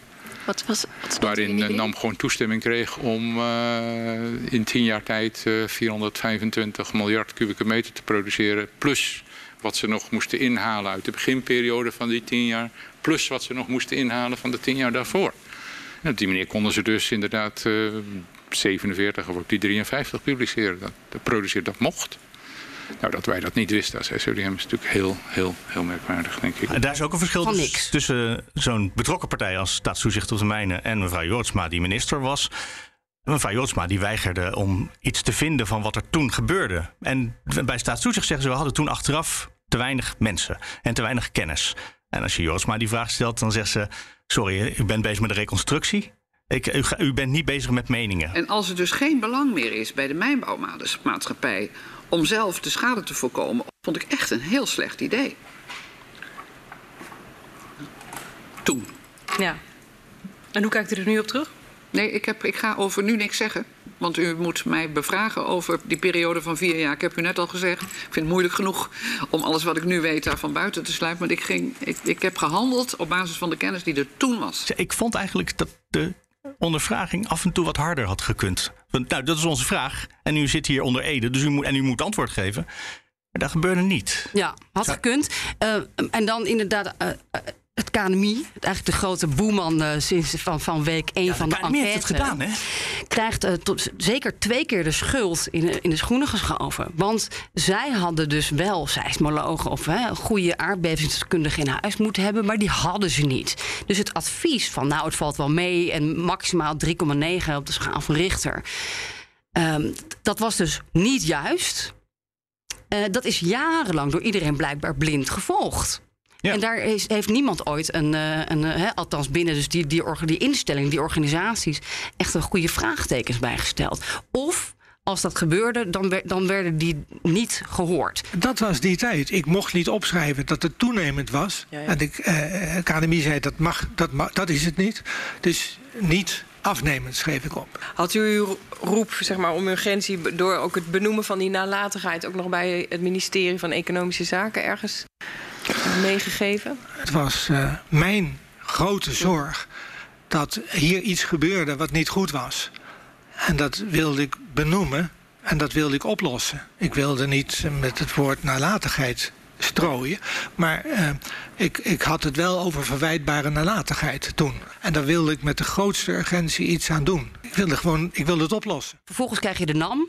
Speaker 17: Wat was, wat
Speaker 16: Waarin eh? NAM gewoon toestemming kreeg om eh, in tien jaar tijd eh, 425 miljard kubieke meter te produceren. Plus wat ze nog moesten inhalen uit de beginperiode van die tien jaar. Plus wat ze nog moesten inhalen van de tien jaar daarvoor. En op die manier konden ze dus inderdaad eh 47 of ook die 53 publiceren. Dat, dat produceren, dat mocht. Nou, dat wij dat niet wisten als SODM is natuurlijk heel, heel, heel merkwaardig, denk ik.
Speaker 2: En daar is ook een verschil dus tussen zo'n betrokken partij als Staatstoezicht op de Mijnen en mevrouw Jortsma, die minister was. Mevrouw Jortsma die weigerde om iets te vinden van wat er toen gebeurde. En bij Staatstoezicht zeggen ze, we hadden toen achteraf te weinig mensen en te weinig kennis. En als je Jortsma die vraag stelt, dan zegt ze, sorry, u bent bezig met de reconstructie. Ik, u, u bent niet bezig met meningen.
Speaker 9: En als er dus geen belang meer is bij de mijnbouwmaatschappij om zelf de schade te voorkomen, vond ik echt een heel slecht idee. Toen.
Speaker 17: Ja. En hoe kijkt u er nu op terug?
Speaker 9: Nee, ik, heb, ik ga over nu niks zeggen. Want u moet mij bevragen over die periode van vier jaar. Ik heb u net al gezegd, ik vind het moeilijk genoeg om alles wat ik nu weet daarvan buiten te sluiten. Maar ik, ging, ik, ik heb gehandeld op basis van de kennis die er toen was.
Speaker 2: Ik vond eigenlijk dat de ondervraging af en toe wat harder had gekund. Want, nou, dat is onze vraag. En u zit hier onder Ede, dus u moet, en u moet antwoord geven. Maar dat gebeurde niet.
Speaker 5: Ja, had gekund. Eh, en dan inderdaad eh, eh, het KNMI, eigenlijk de grote boeman eh, sinds van, van week 1 van de, enquête.
Speaker 2: het gedaan, hè?
Speaker 5: Krijgt eh, tot, zeker twee keer de schuld in, de- in de schoenen geschoven. Want zij hadden dus wel seismologen of hè, goede aardbevingsdeskundigen in huis moeten hebben, maar die hadden ze niet. Dus het advies van nou, het valt wel mee en maximaal 3,9 op de schaal van Richter. Ehm, dat was dus niet juist. Eh, dat is jarenlang door iedereen blijkbaar blind gevolgd. En daar is, heeft niemand ooit een, eh, een eh, hè, althans binnen dus die, die, orga- die instelling, die organisaties, echt een goede vraagtekens bij gesteld. Of als dat gebeurde, dan, dan werden die niet gehoord.
Speaker 18: Dat was die tijd. Ik mocht niet opschrijven dat het toenemend was.
Speaker 5: Ja, ja.
Speaker 18: En de eh, academie zei dat mag, dat mag, dat is het niet. Dus niet afnemend schreef ik op.
Speaker 17: Had u uw roep zeg maar, om urgentie door ook het benoemen van die nalatigheid ook nog bij het ministerie van Economische Zaken ergens meegegeven?
Speaker 18: Het was eh, mijn grote zorg dat hier iets gebeurde wat niet goed was. En dat wilde ik benoemen en dat wilde ik oplossen. Ik wilde niet met het woord nalatigheid strooien. Maar eh, ik, ik had het wel over verwijtbare nalatigheid toen. En daar wilde ik met de grootste urgentie iets aan doen. Ik wilde gewoon, ik wilde het oplossen.
Speaker 5: Vervolgens krijg je de NAM.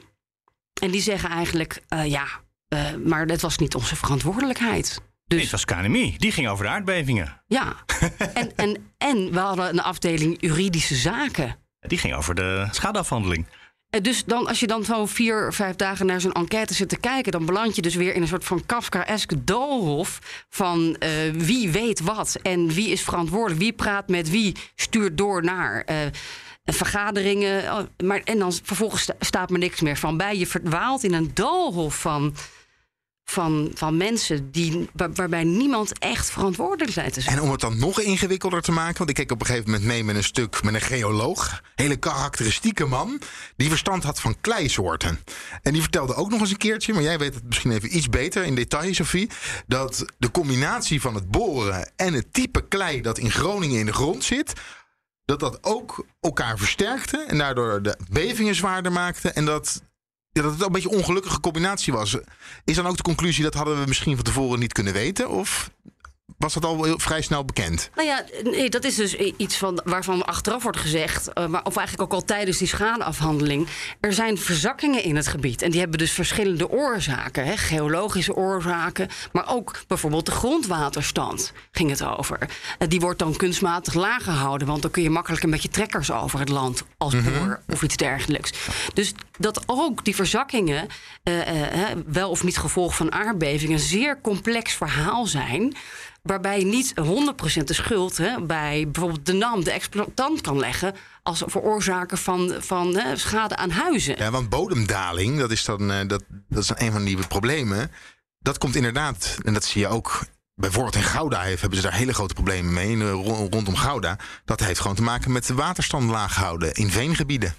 Speaker 5: En die zeggen eigenlijk, eh, ja, eh, maar dat was niet onze verantwoordelijkheid.
Speaker 2: Nee, het was KNMI. Die ging over de aardbevingen.
Speaker 5: Ja, en, en, en we hadden een afdeling juridische zaken.
Speaker 2: Die ging over de schadeafhandeling.
Speaker 5: Dus dan, als je dan zo vier, vijf dagen naar zo'n enquête zit te kijken, dan beland je dus weer in een soort van Kafkaeske doolhof van eh, wie weet wat en wie is verantwoordelijk, wie praat met wie, stuurt door naar. eh, vergaderingen, oh, maar, en dan vervolgens sta- staat me niks meer van bij. Je verdwaalt in een doolhof van, van, van mensen die, waar- waarbij niemand echt verantwoordelijk lijkt zijn.
Speaker 3: En om het dan nog ingewikkelder te maken, want ik keek op een gegeven moment mee met een stuk met een geoloog. Hele karakteristieke man, die verstand had van kleisoorten. En die vertelde ook nog eens een keertje, maar jij weet het misschien even iets beter in detail, Sophie. Dat de combinatie van het boren en het type klei dat in Groningen in de grond zit. Dat dat ook elkaar versterkte en daardoor de bevingen zwaarder maakte. En dat, ja, dat het een beetje een ongelukkige combinatie was. Is dan ook de conclusie dat hadden we misschien van tevoren niet kunnen weten? Of was dat al vrij snel bekend?
Speaker 5: Nou ja, nee, dat is dus iets van, waarvan achteraf wordt gezegd, eh, maar, of eigenlijk ook al tijdens die schadeafhandeling. Er zijn verzakkingen in het gebied. En die hebben dus verschillende oorzaken. Hè, geologische oorzaken, maar ook bijvoorbeeld de grondwaterstand ging het over. Eh, die wordt dan kunstmatig laag gehouden, want dan kun je makkelijk een beetje trekkers over het land als boer of iets dergelijks. Dus dat ook die verzakkingen, eh, wel of niet gevolg van aardbevingen, een zeer complex verhaal zijn waarbij je niet 100% de schuld hè, bij bijvoorbeeld de NAM, de exploitant, kan leggen als veroorzaker van, van hè, schade aan huizen.
Speaker 3: Ja, want bodemdaling, dat is dan eh, dat, dat is een van die problemen. Dat komt inderdaad, en dat zie je ook. Bijvoorbeeld in Gouda heeft, hebben ze daar hele grote problemen mee. in, eh, ro- rondom Gouda. Dat heeft gewoon te maken met de waterstand laag houden in veengebieden.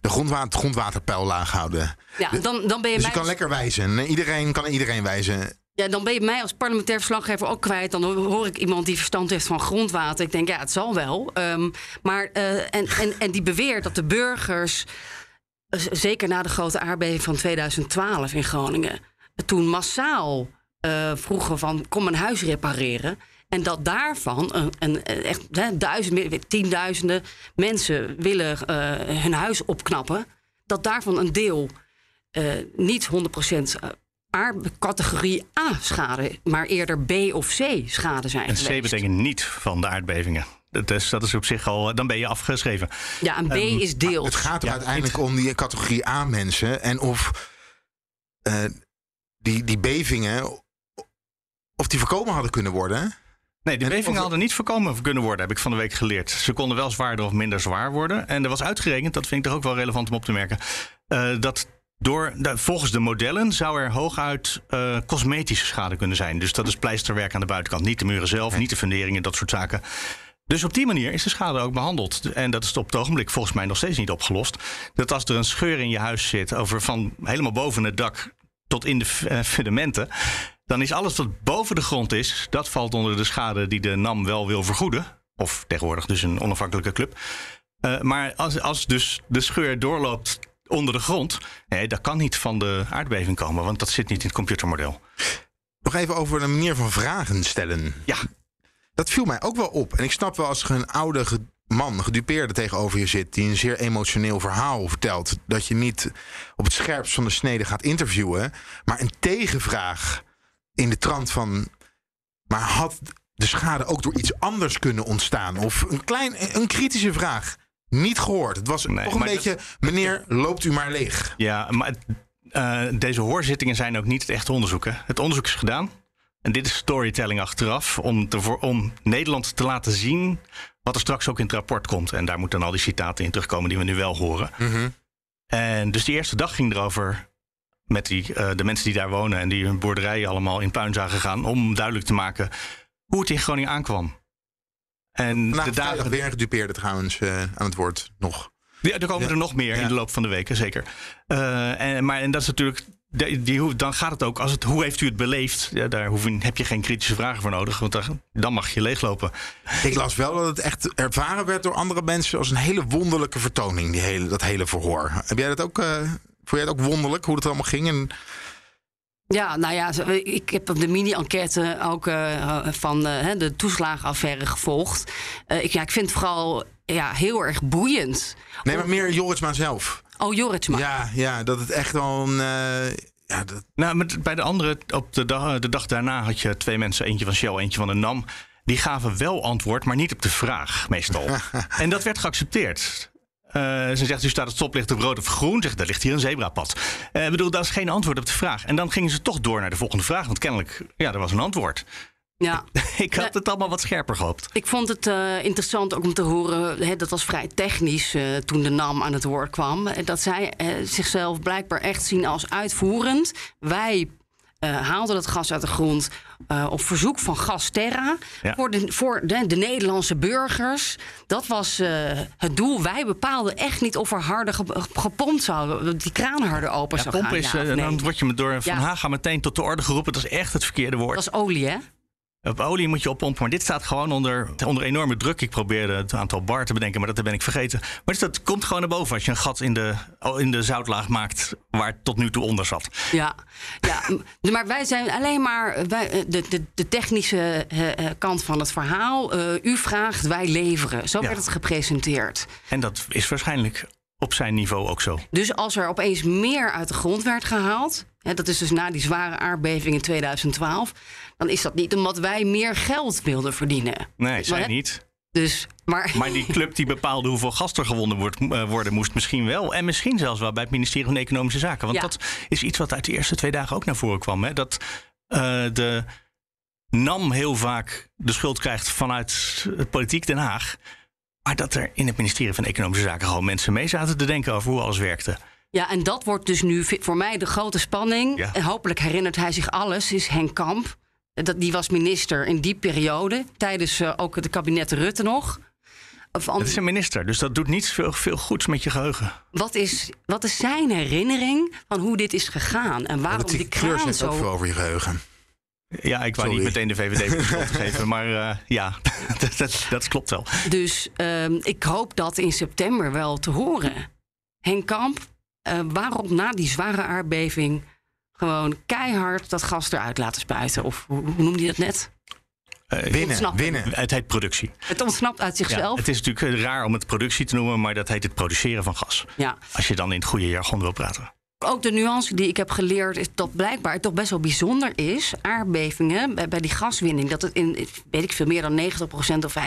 Speaker 3: De grondwater, grondwaterpeil laag houden.
Speaker 5: Ja, dan, dan ben je
Speaker 3: dus je kan lekker wijzen. Iedereen kan iedereen wijzen.
Speaker 5: Ja, dan ben je mij als parlementair verslaggever ook kwijt. Dan hoor ik iemand die verstand heeft van grondwater. Ik denk, ja, het zal wel. Ehm, maar, eh, en, en, en die beweert dat de burgers, zeker na de grote aardbeving van 2012 in Groningen, toen massaal eh, vroegen van, kom een huis repareren. En dat daarvan een, een, echt hè, duizenden, tienduizenden mensen willen eh, hun huis opknappen. Dat daarvan een deel niet 100% aard- categorie A schade, maar eerder B of C schade zijn
Speaker 2: En
Speaker 5: geweest.
Speaker 2: C betekent niet van de aardbevingen. Dat is, dat is op zich al, dan ben je afgeschreven.
Speaker 5: Ja, een B
Speaker 2: Ehm,
Speaker 5: is deels.
Speaker 3: Het gaat er
Speaker 2: Ja,
Speaker 3: uiteindelijk om die categorie A mensen. En of eh, die, die bevingen, of die voorkomen hadden kunnen worden.
Speaker 2: Nee, die
Speaker 3: En
Speaker 2: bevingen hadden niet voorkomen kunnen worden, heb ik van de week geleerd. Ze konden wel zwaarder of minder zwaar worden. En er was uitgerekend, dat vind ik toch ook wel relevant om op te merken, eh, dat door, volgens de modellen zou er hooguit eh, cosmetische schade kunnen zijn. Dus dat is pleisterwerk aan de buitenkant. Niet de muren zelf, niet de funderingen, dat soort zaken. Dus op die manier is de schade ook behandeld. En dat is op het ogenblik volgens mij nog steeds niet opgelost. Dat als er een scheur in je huis zit, over van helemaal boven het dak tot in de eh, fundamenten. Dan is alles wat boven de grond is, dat valt onder de schade die de NAM wel wil vergoeden. Of tegenwoordig dus een onafhankelijke club. Eh, maar als, als dus de scheur doorloopt onder de grond, nee, dat kan niet van de aardbeving komen, want dat zit niet in het computermodel.
Speaker 3: Nog even over de manier van vragen stellen.
Speaker 2: Ja.
Speaker 3: Dat viel mij ook wel op. En ik snap wel als er een oude man, een gedupeerde tegenover je zit... die een zeer emotioneel verhaal vertelt... dat je niet op het scherpst van de snede gaat interviewen... maar een tegenvraag in de trant van... maar had de schade ook door iets anders kunnen ontstaan? Of een, klein, een kritische vraag. Niet gehoord. Het was toch een beetje... meneer, loopt u maar leeg.
Speaker 2: Ja, maar eh, deze hoorzittingen zijn ook niet het echte onderzoek. Hè? Het onderzoek is gedaan. En dit is storytelling achteraf om, te om Nederland te laten zien wat er straks ook in het rapport komt. En daar moeten dan al die citaten in terugkomen die we nu wel horen. En dus die eerste dag ging erover met die, eh, de mensen die daar wonen en die hun boerderijen allemaal in puin zagen gaan. Om duidelijk te maken hoe het in Groningen aankwam. En
Speaker 3: Vandaag
Speaker 2: de dagen
Speaker 3: weer gedupeerde trouwens eh, aan het woord nog.
Speaker 2: ja, er komen
Speaker 3: Ja.
Speaker 2: er nog meer in de loop van de weken, zeker. Eh, en, maar en dat is natuurlijk. Die, dan gaat het ook als het hoe heeft u het beleefd? Ja, daar hoef heb je geen kritische vragen voor nodig, want daar- dan mag je leeglopen.
Speaker 3: Ik las wel dat het echt ervaren werd door andere mensen als een hele wonderlijke vertoning, die hele, dat hele verhoor. Heb jij dat ook, eh vond jij het ook wonderlijk hoe het allemaal ging? En,
Speaker 5: Ja, nou ja, ik heb op de mini-enquête ook eh, van eh, hè, de toeslagenaffaire gevolgd. Eh, ik, ja, ik vind het vooral ja, heel erg boeiend.
Speaker 3: nee, maar meer Joritsma zelf.
Speaker 5: Oh, Joritsma.
Speaker 3: Ja, ja, dat het echt wel een... eh, ja, dat,
Speaker 2: Nou, met, bij de andere, op de dag, de dag daarna had je twee mensen, eentje van Shell, eentje van de NAM. Die gaven wel antwoord, maar niet op de vraag, meestal. en dat werd geaccepteerd. Eh, ze zegt, u staat het stoplicht op rood of groen. Zegt, daar ligt hier een zebrapad. Eh, Ik bedoel, dat is geen antwoord op de vraag. En dan gingen ze toch door naar de volgende vraag. Want kennelijk, ja, er was een antwoord.
Speaker 5: Ja.
Speaker 2: Ik had het allemaal wat scherper gehoopt.
Speaker 5: Ik vond het eh, interessant ook om te horen, hè, dat was vrij technisch toen de NAM aan het woord kwam, dat zij zichzelf blijkbaar echt zien als uitvoerend. Wij haalden het gas uit de grond eh, op verzoek van Gasterra
Speaker 2: Ja.
Speaker 5: voor, de, voor de, de Nederlandse burgers. Dat was eh, het doel. Wij bepaalden echt niet of er harder ge- gepompt zou, die kraan harder open
Speaker 2: Ja,
Speaker 5: zou gaan.
Speaker 2: is,
Speaker 5: ja
Speaker 2: eh,
Speaker 5: nee.
Speaker 2: dan word je me door Van. Haga meteen tot de orde geroepen. Dat is echt het verkeerde woord.
Speaker 5: Dat is olie, hè?
Speaker 2: Op olie moet je oppompen, maar dit staat gewoon onder, onder enorme druk. Ik probeerde het aantal bar te bedenken, maar dat ben ik vergeten. Maar dus dat komt gewoon naar boven als je een gat in de, oh, in de zoutlaag maakt waar het tot nu toe onder zat.
Speaker 5: Ja, ja maar wij zijn alleen maar wij, eh, de, de, de technische eh, eh, kant van het verhaal. Eh, u vraagt, wij leveren. Zo
Speaker 2: Ja.
Speaker 5: werd het gepresenteerd.
Speaker 2: En dat is waarschijnlijk op zijn niveau ook zo.
Speaker 5: Dus als er opeens meer uit de grond werd gehaald, hè, dat is dus na die zware aardbeving in 2012, dan is dat niet omdat wij meer geld wilden verdienen.
Speaker 2: Nee, zij
Speaker 5: Maar-
Speaker 2: niet.
Speaker 5: Dus, maar,
Speaker 2: Maar die club die bepaalde hoeveel gas er gewonnen wordt, eh, worden moest misschien wel. En misschien zelfs wel bij het ministerie van Economische Zaken. Want
Speaker 5: Ja.
Speaker 2: dat is iets wat uit de eerste twee dagen ook naar voren kwam. Hè? Dat eh, de NAM heel vaak de schuld krijgt vanuit het politiek Den Haag. Maar dat er in het ministerie van Economische Zaken gewoon mensen mee zaten te denken over hoe alles werkte.
Speaker 5: Ja, en dat wordt dus nu voor mij de grote spanning.
Speaker 2: Ja.
Speaker 5: En hopelijk herinnert hij zich alles, is Henk Kamp. Dat, die was minister in die periode, tijdens eh, ook het kabinet Rutte nog. Van,
Speaker 2: Het is een minister, dus dat doet niet veel, veel goeds met je geheugen.
Speaker 5: wat, is, wat is zijn herinnering van hoe dit is gegaan? En waarom die
Speaker 3: Die kleur
Speaker 5: kraan
Speaker 3: zegt ook veel
Speaker 5: zo...
Speaker 3: over je geheugen.
Speaker 2: Ja, ik wou
Speaker 3: Sorry.
Speaker 2: niet meteen de VVD schuld geven, maar eh, ja, dat, dat, dat klopt wel.
Speaker 5: Dus ehm, ik hoop dat in september wel te horen. Henk Kamp, eh, waarom na die zware aardbeving... gewoon keihard dat gas eruit laten spuiten? Of hoe, hoe noemde je dat net?
Speaker 2: winnen,
Speaker 5: ontsnappen.
Speaker 2: winnen. Het heet productie.
Speaker 5: Het ontsnapt uit
Speaker 2: Ja,
Speaker 5: zichzelf.
Speaker 2: het is natuurlijk eh, raar om het productie te noemen, maar dat heet het produceren van gas.
Speaker 5: Ja.
Speaker 2: Als je dan in het goede jargon wil praten.
Speaker 5: Ook de nuance die ik heb geleerd is dat blijkbaar toch best wel bijzonder is. Aardbevingen bij, die gaswinning. Dat het in, weet ik veel, meer dan 90% of 95%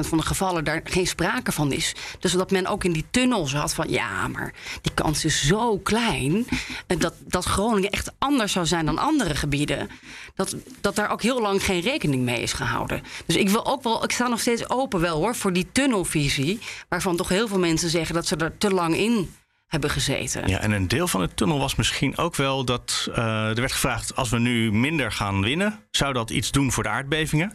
Speaker 5: van de gevallen daar geen sprake van is. Dus dat men ook in die tunnel zat van ja, maar die kans is zo klein. En dat, dat Groningen echt anders zou zijn dan andere gebieden. Dat, dat daar ook heel lang geen rekening mee is gehouden. Dus ik wil ook wel, ik sta nog steeds open wel hoor, voor die tunnelvisie. Waarvan toch heel veel mensen zeggen dat ze er te lang in hebben gezeten.
Speaker 2: Ja, en een deel van de tunnel was misschien ook wel dat eh, er werd gevraagd: als we nu minder gaan winnen, zou dat iets doen voor de aardbevingen?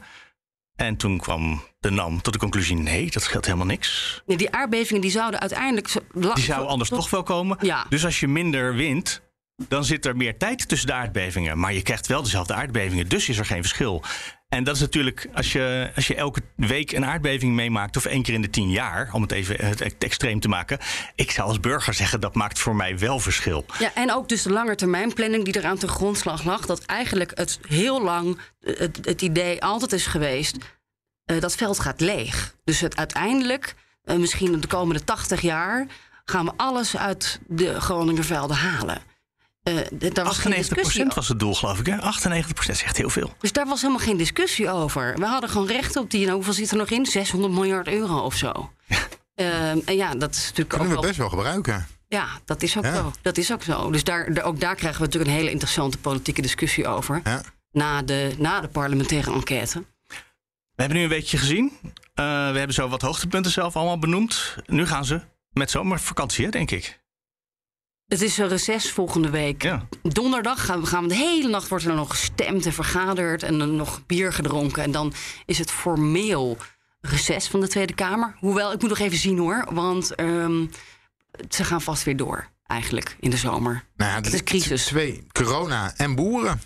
Speaker 2: En toen kwam de NAM tot de conclusie: nee, dat scheelt helemaal niks.
Speaker 5: Nee, die aardbevingen die zouden uiteindelijk...
Speaker 2: Die zou anders
Speaker 5: tot-
Speaker 2: toch wel komen.
Speaker 5: Ja.
Speaker 2: Dus als je minder wint, dan zit er meer tijd tussen de aardbevingen. Maar je krijgt wel dezelfde aardbevingen, dus is er geen verschil. En dat is natuurlijk, als je, als je elke week een aardbeving meemaakt, of één keer in de tien jaar, om het even het extreem te maken. Ik zou als burger zeggen, dat maakt voor mij wel verschil.
Speaker 5: Ja, en ook dus de langetermijnplanning die eraan ten grondslag lag. Dat eigenlijk het heel lang het, idee altijd is geweest... eh, dat veld gaat leeg. Dus het uiteindelijk, eh, misschien de komende 80 jaar... gaan we alles uit de Groningervelden halen. Eh, d- daar was geen
Speaker 2: 98%
Speaker 5: discussie over.
Speaker 2: was het doel, geloof ik. Hè? 98% is echt heel veel.
Speaker 5: Dus daar was helemaal geen discussie over. We hadden gewoon recht op die, nou, hoeveel zit er nog in? 600 miljard euro of zo. Ehm, en ja, dat is natuurlijk
Speaker 3: Kunnen
Speaker 5: ook
Speaker 3: we best wel gebruiken.
Speaker 5: Ja, dat is ook
Speaker 3: Ja.
Speaker 5: zo. Dat is ook zo. Dus daar, ook daar krijgen we natuurlijk een hele interessante politieke discussie over.
Speaker 3: Ja.
Speaker 5: Na, de, na de parlementaire enquête.
Speaker 2: We hebben nu een weekje gezien. Eh, we hebben zo wat hoogtepunten zelf allemaal benoemd. Nu gaan ze met zomervakantie, hè, denk ik.
Speaker 5: Het is een reces volgende week. Donderdag gaan we, gaan we de hele nacht wordt er nog gestemd en vergaderd en dan nog bier gedronken. En dan is het formeel reces van de Tweede Kamer. Hoewel, ik moet nog even zien hoor. Want ehm, ze gaan vast weer door, eigenlijk, in de zomer.
Speaker 3: Nou ja,
Speaker 5: het is crisis.
Speaker 3: Twee, corona en boeren.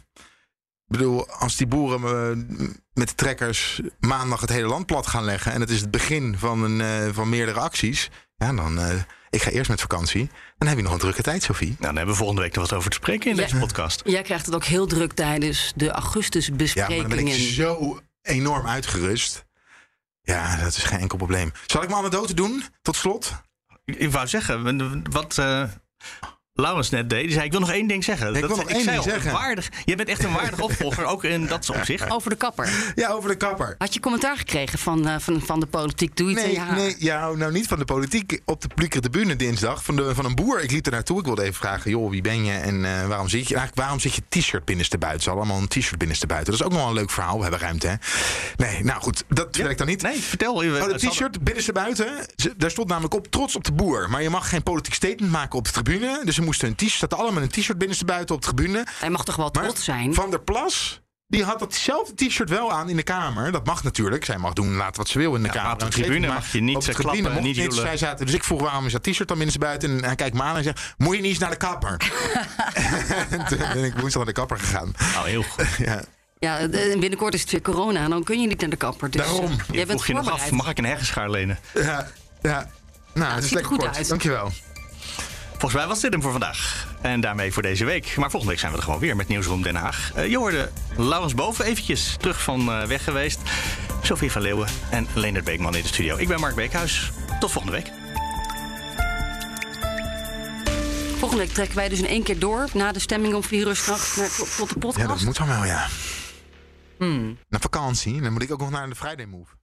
Speaker 3: Ik bedoel, als die boeren eh, met de trekkers maandag het hele land plat gaan leggen... en het is het begin van, een, eh, van meerdere acties... ja, dan... eh, ik ga eerst met vakantie. Dan heb je nog een drukke tijd, Sophie. Nou,
Speaker 2: dan hebben we volgende week nog wat over te spreken in
Speaker 5: Ja.
Speaker 2: deze podcast.
Speaker 5: Jij krijgt het ook heel druk tijdens de
Speaker 3: Ja, maar
Speaker 5: augustusbesprekingen.
Speaker 3: dan ben ik zo enorm uitgerust. Ja, dat is geen enkel probleem. Zal ik mijn anekdote doen, tot slot?
Speaker 2: Ik, ik wou zeggen, wat... eh, Laurens net deed. Die zei, ik wil nog één ding zeggen.
Speaker 3: ik
Speaker 2: Dat-
Speaker 3: wil nog één ding zeggen.
Speaker 2: Waardig, je bent echt een waardig opvolger, ook in dat opzicht.
Speaker 5: Over de kapper.
Speaker 3: Ja, over de kapper.
Speaker 5: Had je commentaar gekregen van, eh, van, van de politiek? Doe iets
Speaker 3: Nee,
Speaker 5: je haar.
Speaker 3: nee ja, nou niet van de politiek. Op de publieke tribune dinsdag van, de, van een boer. Ik liep er naartoe. Ik wilde even vragen, joh, wie ben je en eh, waarom zit je? Eigenlijk, waarom zit je t-shirt binnenste buiten? Ze hadden allemaal een t-shirt binnenste buiten. Dat is ook nog wel een leuk verhaal. We hebben ruimte, hè? Nee, nou goed, dat werkt dan niet.
Speaker 2: Nee, vertel.
Speaker 3: Oh, dat t-shirt binnenste buiten. Daar stond namelijk op trots op de boer. Maar je mag geen politiek statement maken op de tribune. Dus ze moesten een t-shirt, zaten allemaal met een t-shirt binnenste buiten op de tribune.
Speaker 5: Hij mag toch wel trots zijn?
Speaker 3: Van der Plas. Die had datzelfde t-shirt wel aan in de Kamer. Dat mag natuurlijk. Zij mag doen laat wat ze wil in de Kamer.
Speaker 2: maar op de tribune mag je niet klappen, niet
Speaker 3: niet.
Speaker 2: joelen.
Speaker 3: Zij zaten, dus ik vroeg waarom is dat t-shirt dan binnen buiten? En hij kijkt me aan en zegt: Moet je niet eens naar de kapper? en toen ben ik woensdag naar de kapper gegaan.
Speaker 2: Oh, heel goed.
Speaker 3: ja.
Speaker 5: Ja, binnenkort is het weer corona en dan kun je niet naar de kapper. Dus,
Speaker 3: Daarom.
Speaker 5: eh,
Speaker 2: Je
Speaker 5: jij bent
Speaker 2: vroeg je nog af, mag ik een heggenschaar lenen?
Speaker 3: Ja, ja. Nou, het
Speaker 5: het
Speaker 3: is
Speaker 5: er
Speaker 3: lekker
Speaker 5: goed
Speaker 3: kort.
Speaker 5: uit.
Speaker 3: Dankjewel.
Speaker 2: Volgens mij was dit hem voor vandaag. En daarmee voor deze week. Maar volgende week zijn we er gewoon weer met Nieuwsroom Den Haag. Eh, je hoorde Laurens Boven eventjes terug van eh, weg geweest. Sophie van Leeuwen en Leendert Beekman in de studio. Ik ben Mark Beekhuis. Tot volgende week.
Speaker 5: Volgende week trekken wij dus in één keer door na de stemming om vier uur s'nachts naar tot, de podcast.
Speaker 3: Ja, dat moet dan wel, ja. Naar vakantie. Dan moet ik ook nog naar de Friday Move.